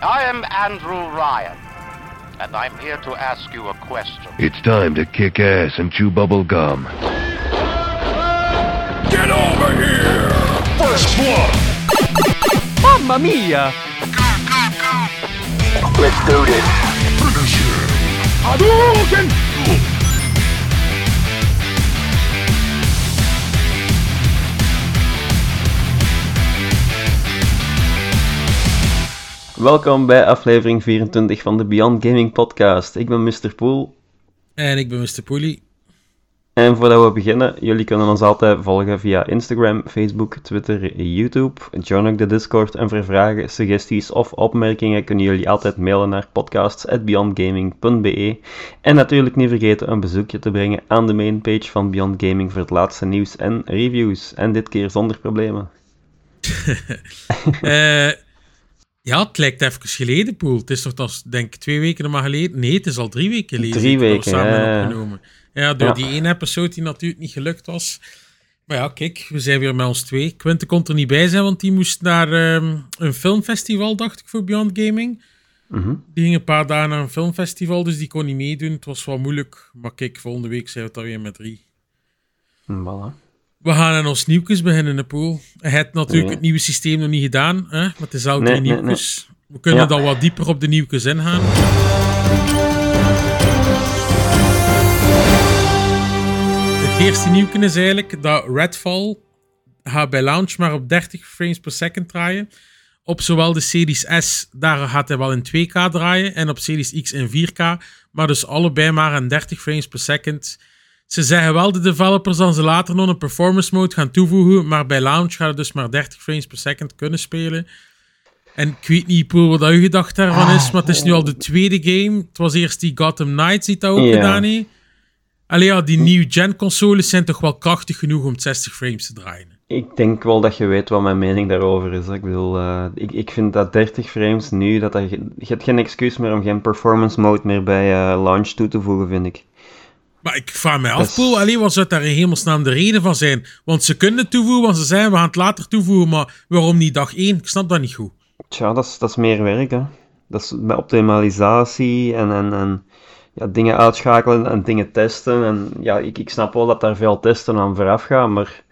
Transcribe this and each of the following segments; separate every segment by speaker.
Speaker 1: I am Andrew Ryan, and I'm here to ask you a question.
Speaker 2: It's time to kick ass and chew bubble gum.
Speaker 3: Get over here! First blood!
Speaker 4: Mamma mia!
Speaker 3: Let's do this. Finish him. Hadouken!
Speaker 4: Welkom bij aflevering 24 van de Beyond Gaming Podcast. Ik ben Mr. Poel.
Speaker 5: En ik ben Mr. Poelie.
Speaker 4: En voordat we beginnen, jullie kunnen ons altijd volgen via Instagram, Facebook, Twitter, YouTube. Join ook de Discord en voor vragen, suggesties of opmerkingen kunnen jullie altijd mailen naar podcasts.beyondgaming.be. En natuurlijk niet vergeten een bezoekje te brengen aan de mainpage van Beyond Gaming voor het laatste nieuws en reviews. En dit keer zonder problemen.
Speaker 5: Eh, ja, het lijkt even geleden, Poel. Het is toch als, denk ik, twee weken maar geleden? Nee, het is al drie weken geleden.
Speaker 4: Drie weken,
Speaker 5: samen
Speaker 4: ja.
Speaker 5: opgenomen. Ja, door
Speaker 4: Ja.
Speaker 5: die ene episode die natuurlijk niet gelukt was. Maar ja, kijk, we zijn weer met ons twee. Quinte kon er niet bij zijn, want die moest naar ehm, een filmfestival, dacht ik, voor Beyond Gaming.
Speaker 4: Mhm.
Speaker 5: Die ging een paar dagen naar een filmfestival, dus die kon niet meedoen. Het was wel moeilijk. Maar kijk, volgende week zijn we het alweer met drie.
Speaker 4: Voilà.
Speaker 5: We gaan aan ons nieuwtjes beginnen, de pool. Hij heeft natuurlijk het nieuwe systeem nog niet gedaan, hè? maar het is elke
Speaker 4: Nee,
Speaker 5: keer
Speaker 4: nee,
Speaker 5: nieuwtjes. We kunnen
Speaker 4: Ja.
Speaker 5: dan wat dieper op de nieuwtjes ingaan. Het eerste nieuwtje is eigenlijk dat Redfall gaat bij launch maar op 30 frames per second draaien. Op zowel de Series S, daar gaat hij wel in 2K draaien, en op Series X in 4K, maar dus allebei maar aan 30 frames per second. Ze zeggen wel de developers dat ze later nog een performance mode gaan toevoegen, maar bij launch gaat het dus maar 30 frames per second kunnen spelen. En ik weet niet, Poel, wat uw gedacht daarvan is, maar het is nu al de tweede game. Het was eerst die Gotham Knights die dat ook gedaan heeft. Allee ja, die new-gen consoles zijn toch wel krachtig genoeg om 60 frames te draaien.
Speaker 4: Ik denk wel dat je weet wat mijn mening daarover is. Ik bedoel, eh, ik, ik vind dat 30 frames nu, dat dat, ge- je hebt geen excuus meer om geen performance mode meer bij eh, launch toe te voegen, vind ik.
Speaker 5: Maar ik vraag me
Speaker 4: Dat
Speaker 5: af, Poel, alleen wat zou daar in hemelsnaam de reden van zijn? Want ze kunnen het toevoegen, want ze zeggen we gaan het later toevoegen, maar waarom niet dag 1? Ik snap dat niet goed.
Speaker 4: Tja, dat is, dat is meer werk, hè. Dat is met optimalisatie en, en, en ja, dingen uitschakelen en dingen testen. En ja, ik, ik snap wel dat daar veel testen aan vooraf gaan, maar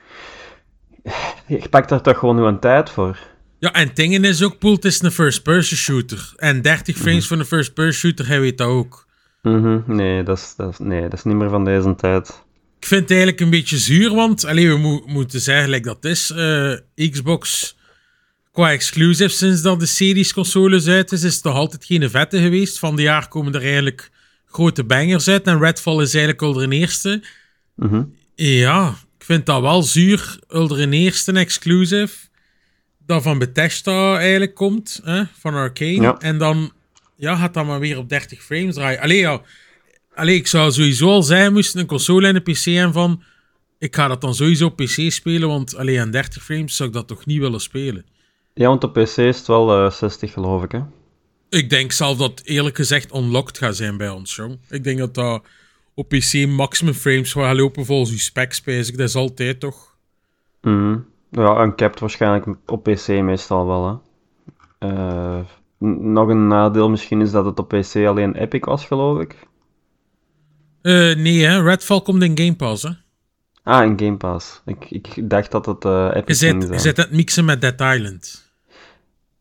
Speaker 4: je pakt daar toch gewoon een tijd voor.
Speaker 5: Ja, en het ding is ook, Poel, het is een first-person shooter. En 30 frames voor een first-person shooter, hij weet dat ook.
Speaker 4: Mhm, Nee, dat is, dat, is, nee, dat is niet meer van deze tijd.
Speaker 5: Ik vind het eigenlijk een beetje zuur, want allee, we mo- moeten zeggen, like dat is, eh, Xbox qua exclusive, sinds dat de series consoles uit is, is het toch altijd geen vette geweest. Van de jaar komen er eigenlijk grote bangers uit en Redfall is eigenlijk al de eerste.
Speaker 4: Mhm.
Speaker 5: Ja, ik vind dat wel zuur, al de eerste exclusive, dat van Bethesda eigenlijk komt, hè, van Arcane.
Speaker 4: Ja.
Speaker 5: En dan ja, gaat dat maar weer op 30 frames draaien. Allee, ja, allee, ik zou sowieso al zijn, moesten een console en een PC en van, ik ga dat dan sowieso op PC spelen, want alleen aan 30 frames zou ik dat toch niet willen spelen.
Speaker 4: Ja, want op PC is het wel eh, 60, geloof ik, hè.
Speaker 5: Ik denk zelf dat eerlijk gezegd unlocked gaat zijn bij ons, jong. Ik denk dat dat op PC maximum frames gaat lopen volgens uw specs, ik. Dat is altijd toch?
Speaker 4: Mhm. Ja, uncapped waarschijnlijk op PC meestal wel, hè. Eh, nog een nadeel misschien is dat het op PC alleen Epic was, geloof ik.
Speaker 5: Eh, nee, hè. Redfall komt in Game Pass, hè.
Speaker 4: Ah, in Game Pass. Ik, ik dacht dat het
Speaker 5: Je
Speaker 4: Epic
Speaker 5: je
Speaker 4: zijn.
Speaker 5: zit aan het mixen met Dead Island.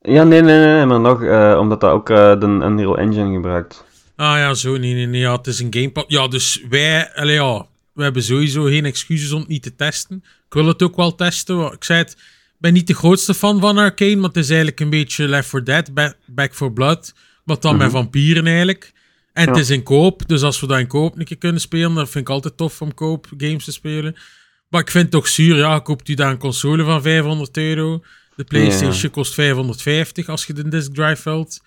Speaker 4: Ja, nee, nee, nee, maar nog, eh, omdat dat ook eh, de Unreal Engine gebruikt.
Speaker 5: Ah ja, zo, nee, nee, nee, ja, het is een Game Pass. Ja, dus wij, allee, ja, we hebben sowieso geen excuses om het niet te testen. Ik wil het ook wel testen. Ik zei het, ben niet de grootste fan van Arcane, maar het is eigenlijk een beetje Left 4 Dead, Ba- Back 4 Blood, wat dan met vampieren eigenlijk. En het is in koop, dus als we dat in koop een keer kunnen spelen, dan vind ik altijd tof om koop games te spelen. Maar ik vind het toch zuur, ja, koopt u daar een console van 500 euro. De PlayStation kost 550 als je de disc drive wilt.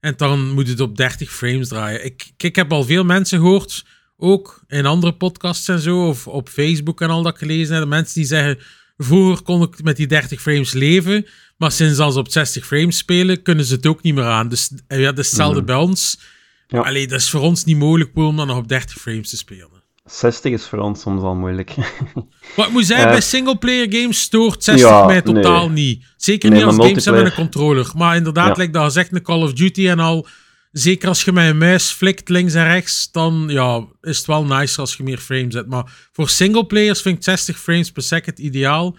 Speaker 5: En dan moet het op 30 frames draaien. Ik, ik, heb al veel mensen gehoord, ook in andere podcasts en zo, of op Facebook en al dat gelezen heb. Mensen die zeggen, vroeger kon ik met die 30 frames leven, maar sinds als ze op 60 frames spelen, kunnen ze het ook niet meer aan. Dus eh, ja, dat is hetzelfde bij ons.
Speaker 4: Ja.
Speaker 5: Allee, dat is voor ons niet mogelijk om dan nog op 30 frames te spelen.
Speaker 4: 60 is voor ons soms al moeilijk.
Speaker 5: Ik moet zeggen,
Speaker 4: Eh,
Speaker 5: bij singleplayer games stoort 60
Speaker 4: ja,
Speaker 5: mij totaal
Speaker 4: nee.
Speaker 5: niet. Zeker
Speaker 4: Nee,
Speaker 5: niet als games zijn met een controller. Maar inderdaad,
Speaker 4: Ja.
Speaker 5: lijkt dat gezegd, een Call of Duty en al... Zeker als je met een muis flikt links en rechts, dan ja, is het wel nicer als je meer frames hebt. Maar voor singleplayers vind ik 60 frames per second ideaal.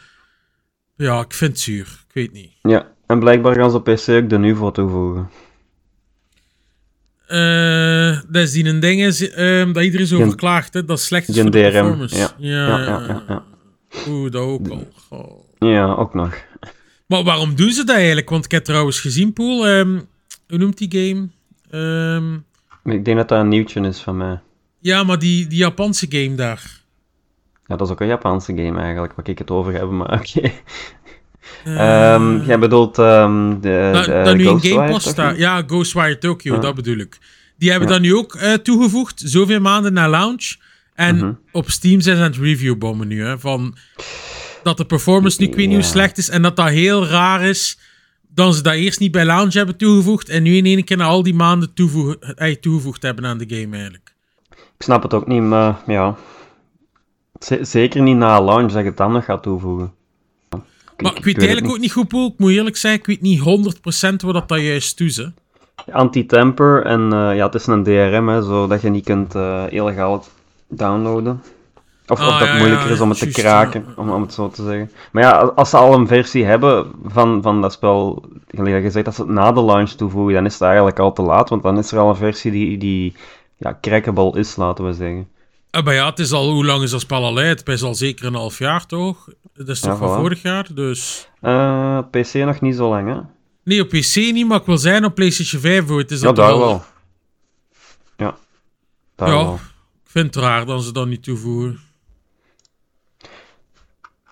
Speaker 5: Ja, ik vind het zuur. Ik weet niet.
Speaker 4: ja, en blijkbaar gaan ze op PC ook de NUVO toevoegen.
Speaker 5: Eh, dat is die een ding is, ehm, dat iedereen zo
Speaker 4: Gen-
Speaker 5: over klaagt, hè, dat slecht is voor de performance.
Speaker 4: ja.
Speaker 5: Ja,
Speaker 4: Ja, ja, ja, ja.
Speaker 5: Oeh, dat ook al.
Speaker 4: Ja, ook nog.
Speaker 5: Maar waarom doen ze dat eigenlijk? Want ik heb trouwens gezien, Poel, ehm, hoe noemt die game? Ehm,
Speaker 4: Ik denk dat dat een nieuwtje is van mij.
Speaker 5: ja, maar die, die Japanse game daar.
Speaker 4: Ja, dat is ook een Japanse game eigenlijk, waar ik het over heb, maar oké.
Speaker 5: Eh,
Speaker 4: Ehm, jij bedoelt ehm, de,
Speaker 5: dat,
Speaker 4: de
Speaker 5: dat nu in
Speaker 4: Ghostwire,
Speaker 5: Game Pass staat. Ja, Ghostwire Tokyo,
Speaker 4: Ja.
Speaker 5: dat bedoel ik. Die hebben
Speaker 4: Ja.
Speaker 5: dat nu ook eh, toegevoegd, zoveel maanden na launch. En
Speaker 4: Mhm.
Speaker 5: op Steam zijn ze aan het reviewbommen nu. Hè, van dat de performance nu ik weet niet hoe slecht is. En dat dat heel raar is. Dat ze dat eerst niet bij launch hebben toegevoegd. En nu in één keer na al die maanden eh, toegevoegd hebben aan de game eigenlijk.
Speaker 4: Ik snap het ook niet, maar ja. Z- zeker niet na launch dat je het dan nog gaat toevoegen.
Speaker 5: Maar ik weet eigenlijk ook niet goed, Poel. Ik moet eerlijk zeggen, ik weet niet 100% waar dat, dat juist doet. Hè.
Speaker 4: Anti-temper en eh, ja, het is een DRM, hè, zodat je niet kunt eh, illegaal downloaden. Of,
Speaker 5: Ah,
Speaker 4: of dat
Speaker 5: ja,
Speaker 4: moeilijker
Speaker 5: ja,
Speaker 4: is om het
Speaker 5: juist,
Speaker 4: te kraken,
Speaker 5: ja.
Speaker 4: om, om het zo te zeggen. Maar ja, als ze al een versie hebben van, van dat spel, gelijk dat je zegt, als ze het na de launch toevoegen, dan is het eigenlijk al te laat, want dan is er al een versie die, die ja, crackable is, laten we zeggen.
Speaker 5: Ah, maar ja, het is al, hoe lang is dat spel al uit? Het is al zeker een half jaar, toch? Dat is toch van vorig jaar, dus...
Speaker 4: Eh, PC nog niet zo lang, hè?
Speaker 5: Nee, op PC niet, maar ik wil zijn op PlayStation 5 voor. Het is
Speaker 4: Ja,
Speaker 5: dat
Speaker 4: daar wel. Ja, daar
Speaker 5: Ja,
Speaker 4: wel.
Speaker 5: ik vind het raar dat ze dat niet toevoegen.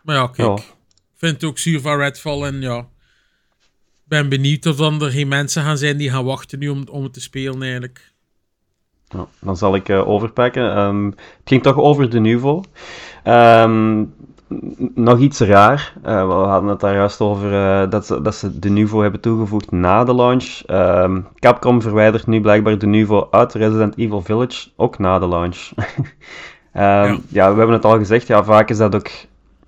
Speaker 5: Maar ja, kijk.
Speaker 4: Ja.
Speaker 5: Ik vind het ook zuur van Redfall en ja... Ik ben benieuwd of dan er geen mensen gaan zijn die gaan wachten nu om, om het te spelen eigenlijk.
Speaker 4: Ja, dan zal ik eh, overpakken. Ehm, het ging toch over de Nuvo. Ehm, nog iets raar. Eh, we hadden het daar juist over eh, dat, ze, dat ze de Nuvo hebben toegevoegd na de launch. Ehm, Capcom verwijdert nu blijkbaar de Nuvo uit Resident Evil Village, ook na de launch. Ja. we hebben het al gezegd, ja, vaak is dat ook...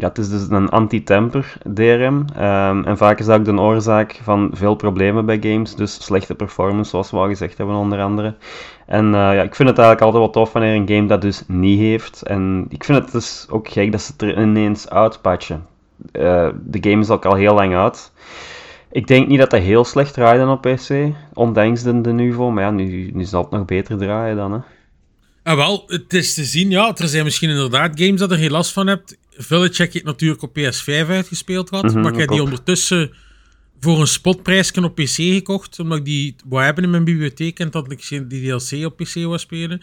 Speaker 4: Ja, het is dus een anti-temper DRM. ehm, en vaak is dat ook de oorzaak van veel problemen bij games. Dus slechte performance, zoals we al gezegd hebben, onder andere. En eh, ja, ik vind het eigenlijk altijd wel tof wanneer een game dat dus niet heeft. En ik vind het dus ook gek dat ze het er ineens uitpatchen. Eh, de game is ook al heel lang uit. Ik denk niet dat dat heel slecht draaide op PC, ondanks de, de Nuvo. Maar ja, nu, nu zal het nog beter draaien dan, hè.
Speaker 5: Ah, wel, het is te zien, ja. Er zijn misschien inderdaad games dat er geen last van hebt. Village heb ik natuurlijk op PS5 uitgespeeld had.
Speaker 4: Mhm,
Speaker 5: maar ik heb die ondertussen voor een spotprijsje op PC gekocht. Omdat ik die wou hebben in mijn bibliotheek en dat ik geen- die DLC op PC wou spelen.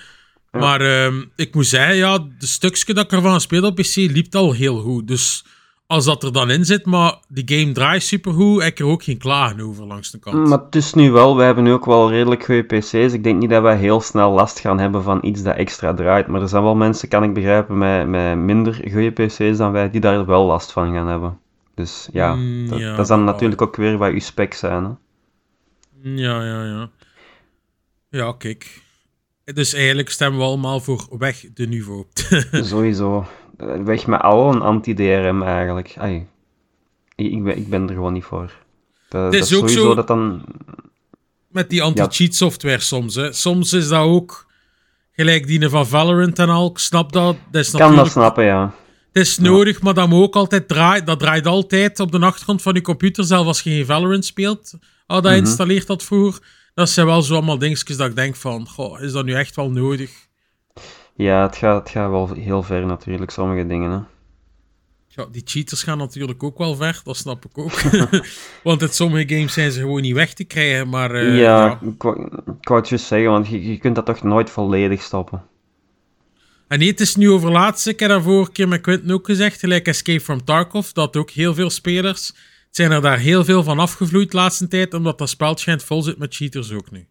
Speaker 4: Ja.
Speaker 5: Maar ehm, ik moet zeggen, ja, de stukje dat ik ervan speelde op PC liep al heel goed. Dus als dat er dan in zit, maar die game draait supergoed, heb ik er ook geen klagen over langs de kant.
Speaker 4: Maar het is nu wel, wij hebben nu ook wel redelijk goede PC's. Ik denk niet dat wij heel snel last gaan hebben van iets dat extra draait. Maar er zijn wel mensen, kan ik begrijpen, met, met minder goede PC's dan wij, die daar wel last van gaan hebben. Dus ja,
Speaker 5: Mm,
Speaker 4: dat,
Speaker 5: ja,
Speaker 4: dat is dan natuurlijk ook weer wat uw specs zijn. Hè?
Speaker 5: Ja, ja, ja. Ja, kijk. Dus eigenlijk stemmen we allemaal voor weg de niveau.
Speaker 4: Sowieso. Weg met al een anti-DRM eigenlijk. Ai. Ik, ben, ik ben er gewoon niet voor. Dat,
Speaker 5: Het
Speaker 4: dat
Speaker 5: is ook
Speaker 4: sowieso
Speaker 5: zo-
Speaker 4: dat dan...
Speaker 5: Met die anti-cheat software soms. Hè. Soms is dat ook gelijk die van Valorant en al. Ik snap dat. Dat is
Speaker 4: kan dat snappen, ja.
Speaker 5: Het is nodig, maar dat moet ook altijd draaien. Dat draait altijd op de achtergrond van je computer, zelfs als je geen Valorant speelt. Al dat
Speaker 4: Mhm.
Speaker 5: installeert dat vroeger. Dat zijn wel zo allemaal dingetjes dat ik denk van, goh, is dat nu echt wel nodig?
Speaker 4: Ja, het gaat, het gaat wel heel ver natuurlijk, sommige dingen. Hè.
Speaker 5: Ja, die cheaters gaan natuurlijk ook wel ver, dat snap ik ook. Want in sommige games zijn ze gewoon niet weg te krijgen, maar... eh,
Speaker 4: ja,
Speaker 5: ja.
Speaker 4: Ik, wou, het juist zeggen, want je, je kunt dat toch nooit volledig stoppen.
Speaker 5: En nee, het is nu over laatste. Ik heb dat vorige keer met Quentin ook gezegd. Gelijk Escape from Tarkov. Dat ook heel veel spelers. Het zijn er daar heel veel van afgevloeid de laatste tijd. Omdat dat spel schijnt vol zit met cheaters ook nu.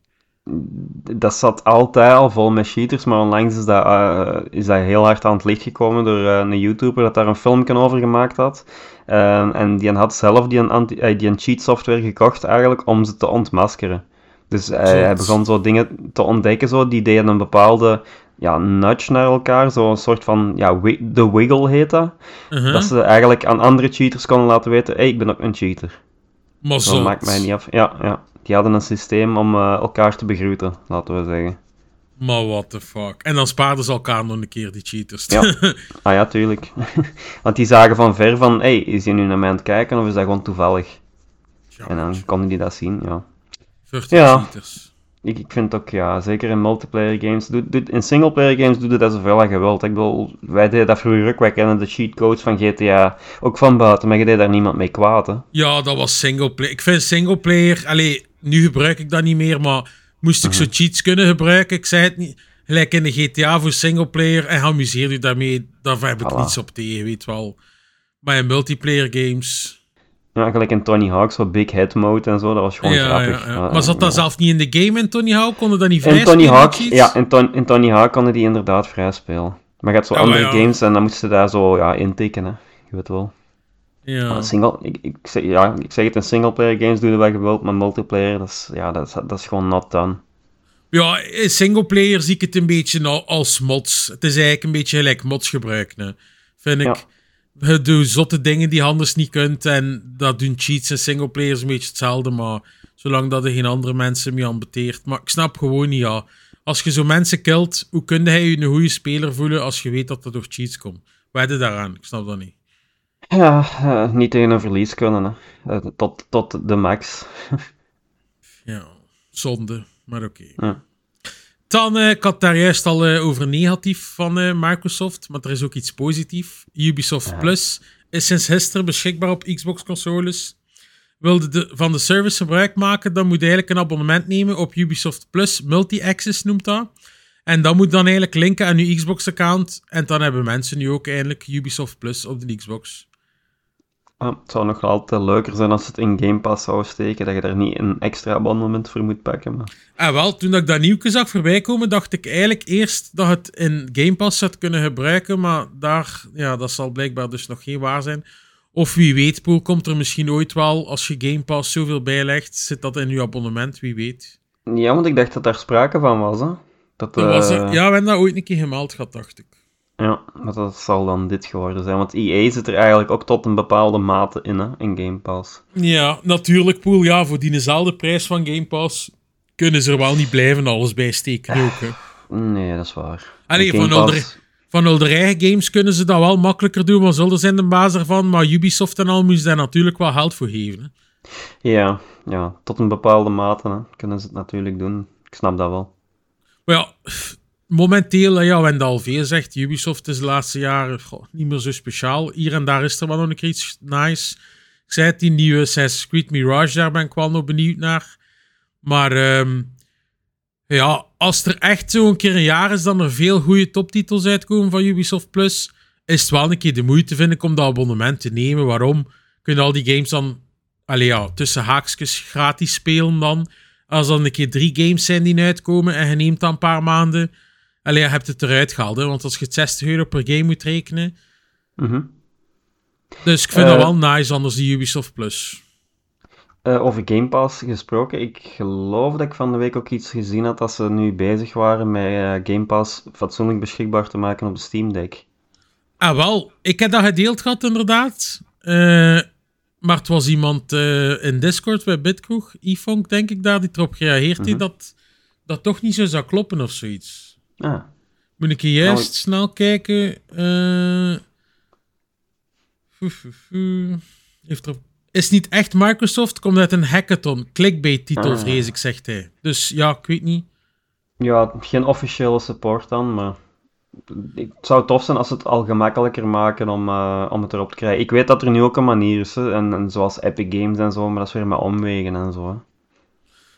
Speaker 4: Dat zat altijd al vol met cheaters, maar onlangs is dat, eh, is dat heel hard aan het licht gekomen door eh, een YouTuber dat daar een filmpje over gemaakt had. Ehm, en die had zelf die een, anti, eh, die cheat software gekocht eigenlijk om ze te ontmaskeren. Dus hij, begon zo dingen te ontdekken, zo, die deden een bepaalde ja, nudge naar elkaar. Zo'n soort van, ja, de wiggle heet dat.
Speaker 5: Uh-huh.
Speaker 4: Dat ze eigenlijk aan andere cheaters konden laten weten, hé, hey, ik ben ook een cheater.
Speaker 5: maar
Speaker 4: Dat maakt mij niet af. Ja, ja. Die hadden een systeem om eh, elkaar te begroeten, laten we zeggen.
Speaker 5: Maar what the fuck. En dan spaarden ze elkaar nog een keer, die cheaters.
Speaker 4: Ja. Ah ja, tuurlijk. Want die zagen van ver van, hé, hey, is hij nu naar mij aan het kijken of is dat gewoon toevallig?
Speaker 5: Ja,
Speaker 4: En dan konden die dat zien, ja.
Speaker 5: 40
Speaker 4: Ja.
Speaker 5: cheaters.
Speaker 4: Ik, ik vind ook, ja, zeker in multiplayer games, doet, doet, in singleplayer games doet het dat zoveel als je wilt. Ik bedoel, wij deden dat vroeger ook, wij kennen de cheatcodes van GTA ook van buiten, maar je deed daar niemand mee kwaad, hè.
Speaker 5: Ja, dat was singleplayer. Ik vind singleplayer... Allee, nu gebruik ik dat niet meer, maar moest ik zo cheats kunnen gebruiken, ik zei het niet... Gelijk in de GTA voor singleplayer en amuseer je daarmee, daar heb ik
Speaker 4: Voilà.
Speaker 5: niets op tegen, weet wel. Maar in multiplayer games...
Speaker 4: Ja, gelijk in Tony Hawk, zo big head mode en zo, dat was gewoon
Speaker 5: Ja,
Speaker 4: grappig.
Speaker 5: ja.
Speaker 4: Ja,
Speaker 5: Maar zat dat zelf niet in de game in Tony Hawk? Konden dat niet vrij
Speaker 4: In Tony
Speaker 5: spelen,
Speaker 4: Hawk, ja, in, Ton- in Tony Hawk konden die inderdaad vrij spelen. Maar je had zo
Speaker 5: maar
Speaker 4: andere games en dan moesten ze daar zo ja, intekenen. Je weet wel.
Speaker 5: Ja.
Speaker 4: Single, ik, ik, zeg, ja, ik zeg het, in singleplayer games doe je wat je wilt, maar multiplayer, dat is, ja, dat is, dat is gewoon not done.
Speaker 5: Ja, in singleplayer zie ik het een beetje al- als mods. Het is eigenlijk een beetje gelijk mods gebruiken. Vind ik.
Speaker 4: Ja.
Speaker 5: Je doet zotte dingen die je anders niet kunt. En dat doen cheats en singleplayers een beetje hetzelfde. Maar zolang dat er geen andere mensen mee ambeteert. Maar ik snap gewoon niet, ja. Als je zo mensen kilt, hoe kun je je een goede speler voelen als je weet dat dat door cheats komt? Wedden daaraan? Ik snap dat niet.
Speaker 4: Ja, eh, niet tegen een verlies kunnen, hè. Eh, tot, tot de max.
Speaker 5: Ja, zonde. Maar oké.
Speaker 4: Ja.
Speaker 5: Dan, eh, ik had daar juist al over negatief van Microsoft, maar er is ook iets positief. Ubisoft Plus is sinds gisteren beschikbaar op Xbox-consoles. Wilde de, van de service gebruik maken, dan moet je eigenlijk een abonnement nemen op Ubisoft Plus. Multi-access noemt dat. En dat moet dan eigenlijk linken aan je Xbox-account. En dan hebben mensen nu ook eindelijk Ubisoft Plus op de Xbox.
Speaker 4: Ah, het zou nog altijd leuker zijn als het in Game Pass zou steken, dat je daar niet een extra abonnement voor moet pakken. Maar...
Speaker 5: En wel, toen ik dat nieuwke zag voorbij komen, dacht ik eigenlijk eerst dat het in Game Pass zou kunnen gebruiken, maar daar, ja, dat zal blijkbaar dus nog geen waar zijn. Of wie weet, Poel, komt er misschien ooit wel, als je Game Pass zoveel bijlegt, zit dat in je abonnement, wie weet.
Speaker 4: Ja, want ik dacht dat daar sprake van was, hè. Dat,
Speaker 5: Dat was er,
Speaker 4: eh,
Speaker 5: ja, we hebben dat ooit een keer gemeld gehad, dacht ik.
Speaker 4: Ja, maar dat zal dan dit geworden zijn. Want EA zit er eigenlijk ook tot een bepaalde mate in, hè, in Game Pass.
Speaker 5: Ja, natuurlijk, Poel, ja, voor diezelfde prijs van Game Pass kunnen ze er wel niet blijven alles bij steken ook, hè.
Speaker 4: Nee, dat is waar.
Speaker 5: Allee, van
Speaker 4: Pass-
Speaker 5: Ulder- Van eigen games kunnen ze dat wel makkelijker doen, maar zullen zijn de baas ervan. Maar Ubisoft en al moeten ze daar natuurlijk wel geld voor geven. Hè.
Speaker 4: Ja, ja, tot een bepaalde mate hè, kunnen ze het natuurlijk doen. Ik snap dat wel.
Speaker 5: Maar ja, momenteel, ja, we hebben zegt, Ubisoft is de laatste jaren niet meer zo speciaal. Hier en daar is er wel nog een keer iets nice. Ik zei het, die nieuwe Assassin's Creed Mirage, daar ben ik wel nog benieuwd naar. Maar ehm, ja, als er echt zo een keer een jaar is dat er veel goede toptitels uitkomen van Ubisoft Plus, is het wel een keer de moeite, vind ik, om dat abonnement te nemen. Waarom? Kunnen al die games dan, allee ja, tussen haakjes gratis spelen dan? Als dan een keer drie games zijn die uitkomen en je neemt dan een paar maanden, allee, je hebt het eruit gehaald. Hè? Want als je het 60 euro per game moet rekenen.
Speaker 4: Mhm.
Speaker 5: Dus ik vind
Speaker 4: Eh,
Speaker 5: dat wel nice, anders die Ubisoft Plus.
Speaker 4: Eh, over Game Pass gesproken, ik geloof dat ik van de week ook iets gezien had dat ze nu bezig waren met eh, Game Pass fatsoenlijk beschikbaar te maken op de Steam Deck.
Speaker 5: Ah, wel, ik heb dat gedeeld gehad, inderdaad. Eh, maar het was iemand eh, in Discord bij Bitkroeg, Ifonk, denk ik daar, die erop gereageerd heeft dat dat toch niet zo zou kloppen of zoiets.
Speaker 4: Ah,
Speaker 5: Moet ik hier juist
Speaker 4: Nou, ik-
Speaker 5: snel kijken. Eh. Heeft er... Is niet echt Microsoft, komt uit een hackathon. Clickbait-titel,
Speaker 4: Ah.
Speaker 5: vrees ik, zegt hij. Dus ja, ik weet niet.
Speaker 4: ja, geen officiële support dan, maar het zou tof zijn als ze het al gemakkelijker maken om, eh, om het erop te krijgen. Ik weet dat er nu ook een manier is, hè, en, en zoals Epic Games en zo, maar dat is weer met omwegen en zo.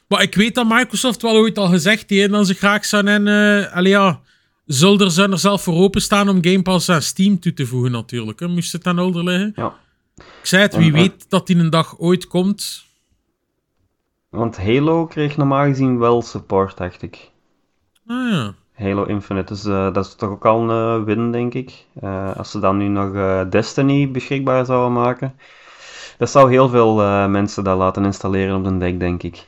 Speaker 5: Maar ik weet dat Microsoft wel ooit al gezegd heeft dat ze graag zouden... eh allee, ja, zullen er, er zelf voor openstaan om Game Pass aan Steam toe te voegen, natuurlijk. Hè. Moest het aan Older liggen?
Speaker 4: Ja.
Speaker 5: Ik zei het, wie
Speaker 4: En, eh,
Speaker 5: weet dat die een dag ooit komt.
Speaker 4: Want Halo kreeg normaal gezien wel support, dacht ik.
Speaker 5: Ah ja.
Speaker 4: Halo Infinite, dus eh, dat is toch ook al een win, denk ik. Als ze dan nu nog Destiny beschikbaar zouden maken. Dat zou heel veel mensen dat laten installeren op de deck, denk ik.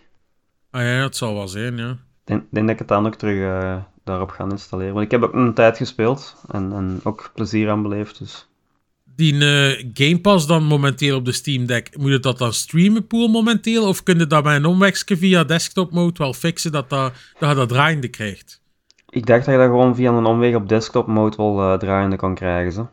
Speaker 5: Ah ja, het zal wel zijn, ja.
Speaker 4: Ik denk, denk dat ik het dan ook terug eh, daarop gaan installeren. Want ik heb ook een tijd gespeeld en, en ook plezier aan beleefd. Dus.
Speaker 5: Die eh, Game Pass dan momenteel op de Steam Deck, moet je dat dan streamen pool momenteel? Of kun je dat bij een omwegje via desktop mode wel fixen dat, dat, dat je dat draaiende krijgt?
Speaker 4: Ik dacht dat je dat gewoon via een omweg op desktop mode wel eh, draaiende kan krijgen. Zo.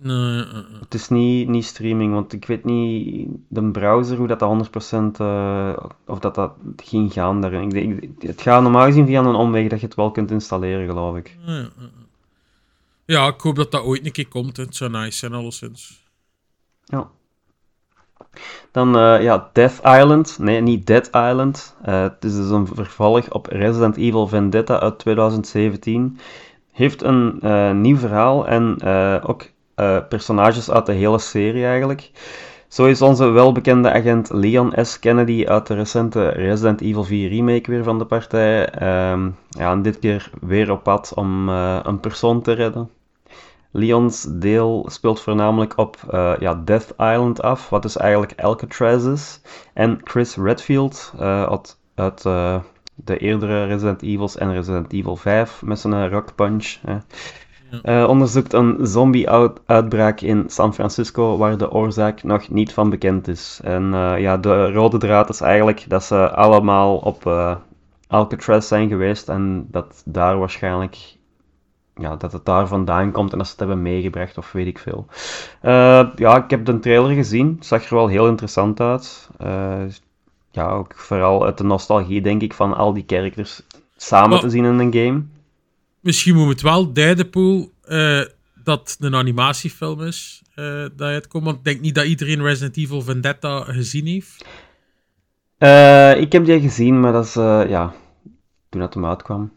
Speaker 5: Nee, eh, eh.
Speaker 4: Het is niet, niet streaming, want ik weet niet de browser hoe dat, dat 100% eh, of dat dat ging gaan daarin. Ik, denk- ik- het gaat normaal gezien via een omweg dat je het wel kunt installeren, geloof ik.
Speaker 5: Ja, ik hoop dat dat ooit een keer komt. hè. Het zou nice zijn, alleszins.
Speaker 4: Ja. Dan ja, Death Island. Nee, niet Dead Island. Het is dus een vervolg op Resident Evil Vendetta uit 2017. Heeft een nieuw verhaal en ook eh, personages uit de hele serie eigenlijk. Zo is onze welbekende agent Leon S. Kennedy uit de recente Resident Evil 4 remake weer van de partij. Ehm, ja, en dit keer weer op pad om eh, een persoon te redden. Leons deel speelt voornamelijk op eh, ja, Death Island af, wat dus eigenlijk Alcatraz is. En Chris Redfield uit, uit de eerdere Resident Evils en Resident Evil 5 met zijn Rock Punch. Eh, onderzoekt een zombie-uitbraak in San Francisco waar de oorzaak nog niet van bekend is. En eh, ja, de rode draad is eigenlijk dat ze allemaal op eh, Alcatraz zijn geweest en dat daar waarschijnlijk ja, dat het daar vandaan komt en dat ze het hebben meegebracht of weet ik veel. Ja, ik heb de trailer gezien. Het zag er wel heel interessant uit. Ja, ook vooral uit de nostalgie, denk ik, van al die characters samen
Speaker 5: Maar-
Speaker 4: te zien in een game.
Speaker 5: Misschien moet het wel duiden, Poel, eh, dat het een animatiefilm is eh, dat uitkomt. Want ik denk niet dat iedereen Resident Evil Vendetta gezien heeft.
Speaker 4: Eh, ik heb die gezien, maar dat is, ja, toen het hem uitkwam.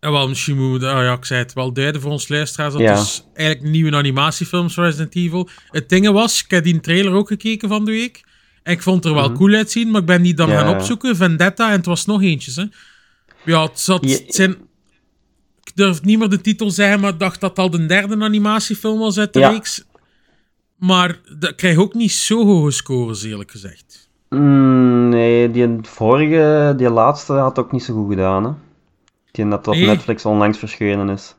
Speaker 5: En wel, misschien moeten we, ah ja, ik zei het wel duiden voor ons luisteraars. Dat
Speaker 4: Ja.
Speaker 5: is eigenlijk een nieuwe animatiefilm van Resident Evil. Het ding was, ik heb die trailer ook gekeken van de week. En ik vond het er wel
Speaker 4: Mhm.
Speaker 5: cool uitzien, maar ik ben die dan
Speaker 4: Ja,
Speaker 5: gaan opzoeken. Vendetta, en het was nog eentjes, hè. Ja, het zat... Het zijn, ik durf niet meer de titel zeggen, maar ik dacht dat het al de derde animatiefilm was uit de
Speaker 4: Ja.
Speaker 5: reeks. Maar dat krijg ook niet zo hoge scores, eerlijk gezegd.
Speaker 4: Mm, nee, die vorige, die laatste had ook niet zo goed gedaan, hè. Die dat op
Speaker 5: Nee.
Speaker 4: Netflix onlangs verschenen is.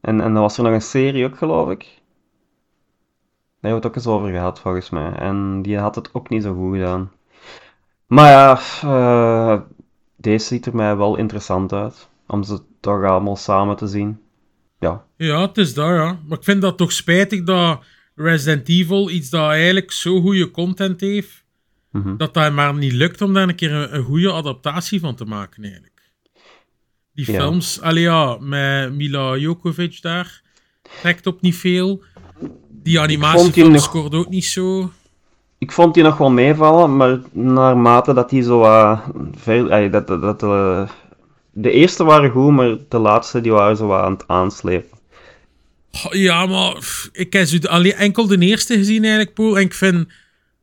Speaker 4: En, en dan was er nog een serie ook, geloof ik. Daar hebben we het ook eens over gehad, volgens mij. En die had het ook niet zo goed gedaan. Maar ja, eh, deze ziet er mij wel interessant uit. Om ze toch allemaal samen te zien. Ja.
Speaker 5: Ja, het is dat, ja. Maar ik vind dat toch spijtig dat Resident Evil, iets dat eigenlijk zo goede content heeft,
Speaker 4: Mhm.
Speaker 5: dat dat maar niet lukt om daar een keer een, een goede adaptatie van te maken, eigenlijk. Die
Speaker 4: Ja.
Speaker 5: films, allee ja, met Mila Jokovic daar, trekt op niet veel. Die animatiefilm
Speaker 4: nog-
Speaker 5: scoort ook niet zo.
Speaker 4: Ik vond die nog wel meevallen, maar naarmate dat die zo ey, dat, dat, dat, eh, de eerste waren goed, maar de laatste die waren zo aan het aanslepen.
Speaker 5: Ja, maar ik heb zo alleen enkel de eerste gezien eigenlijk, Poel. En ik vind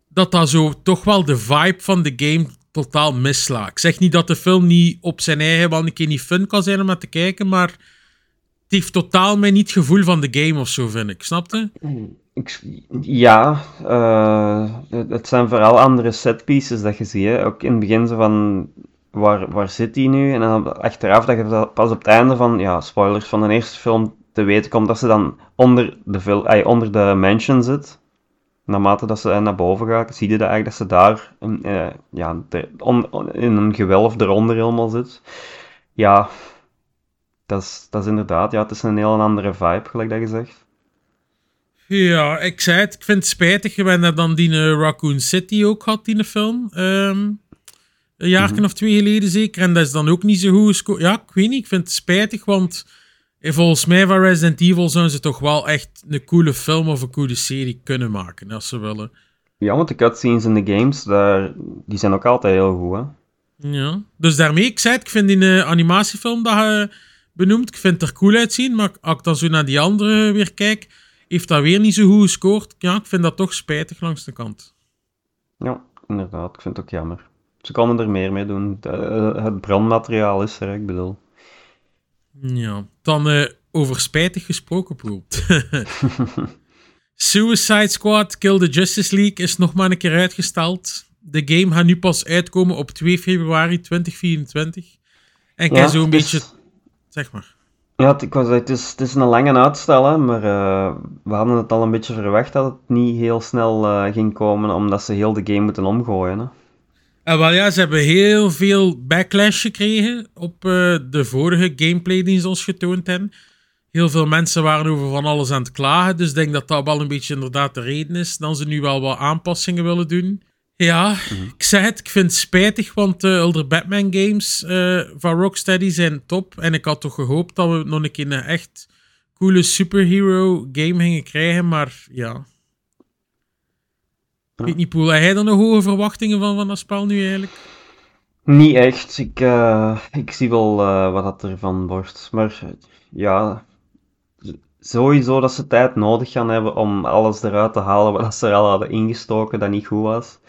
Speaker 5: dat dat zo toch wel de vibe van de game totaal mislaat. Ik zeg niet dat de film niet op zijn eigen wel een keer niet fun kan zijn om naar te kijken, maar het heeft totaal mij niet het gevoel van de game of zo, vind ik. Snapte?
Speaker 4: Ik, ja, eh, het- het zijn vooral andere setpieces dat je ziet. Hè. Ook in het begin zo van, waar, waar zit die nu? En dan achteraf dat je pas op het einde van, ja, spoilers van de eerste film te weten komt, dat ze dan onder de, vil- ey, onder de mansion zit. Naarmate dat ze naar boven gaat, zie je dat eigenlijk dat ze daar een, eh, ja, de- in een gewelf eronder helemaal zit. Ja, dat is, dat is inderdaad, ja, het is een heel andere vibe, gelijk dat je zegt.
Speaker 5: Ja, ik zei het. Ik vind het spijtig. We dan die eh, Raccoon City ook gehad, die film. Ehm, een jaar
Speaker 4: Mhm.
Speaker 5: of twee geleden zeker. En dat is dan ook niet zo goed gescoord. Ja, ik weet niet. Ik vind het spijtig, want eh, volgens mij van Resident Evil zouden ze toch wel echt een coole film of een coole serie kunnen maken, als ze willen.
Speaker 4: Ja, want de cutscenes in de games, daar, die zijn ook altijd heel goed, hè.
Speaker 5: Ja. Dus daarmee, ik zei het, ik vind die eh, animatiefilm dat je benoemt, ik vind het er cool uitzien, maar als ik dan zo naar die andere weer kijk, heeft dat weer niet zo goed gescoord. Ja, ik vind dat toch spijtig langs de kant.
Speaker 4: Ja, inderdaad. Ik vind het ook jammer. Ze konden er meer mee doen. Het, eh, het brandmateriaal is er, ik bedoel.
Speaker 5: Ja, dan eh, over spijtig gesproken, Poel. Suicide Squad Kill the Justice League is nog maar een keer uitgesteld. De game gaat nu pas uitkomen op 2 februari 2024. En ik
Speaker 4: het is-
Speaker 5: beetje Zeg maar.
Speaker 4: Ja, het, ik was, het, is, het is een lange uitstel, hè, maar eh, we hadden het al een beetje verwacht dat het niet heel snel ging komen, omdat ze heel de game moeten omgooien. Hè.
Speaker 5: En wel ja, ze hebben heel veel backlash gekregen op eh, de vorige gameplay die ze ons getoond hebben. Heel veel mensen waren over van alles aan het klagen, dus ik denk dat dat wel een beetje inderdaad de reden is dat ze nu wel wat aanpassingen willen doen. Ja, ik zeg het, ik vind het spijtig, want de Elder Batman games eh, van Rocksteady zijn top. En ik had toch gehoopt dat we nog een keer een echt coole superhero game gingen krijgen, maar ja. Ik weet niet, Poel, heb jij er nog hoge verwachtingen van, van dat spel nu eigenlijk?
Speaker 4: Niet echt. Ik, eh, ik zie wel eh, wat dat ervan wordt. Maar ja, sowieso dat ze tijd nodig gaan hebben om alles eruit te halen wat ze er al hadden ingestoken dat niet goed was.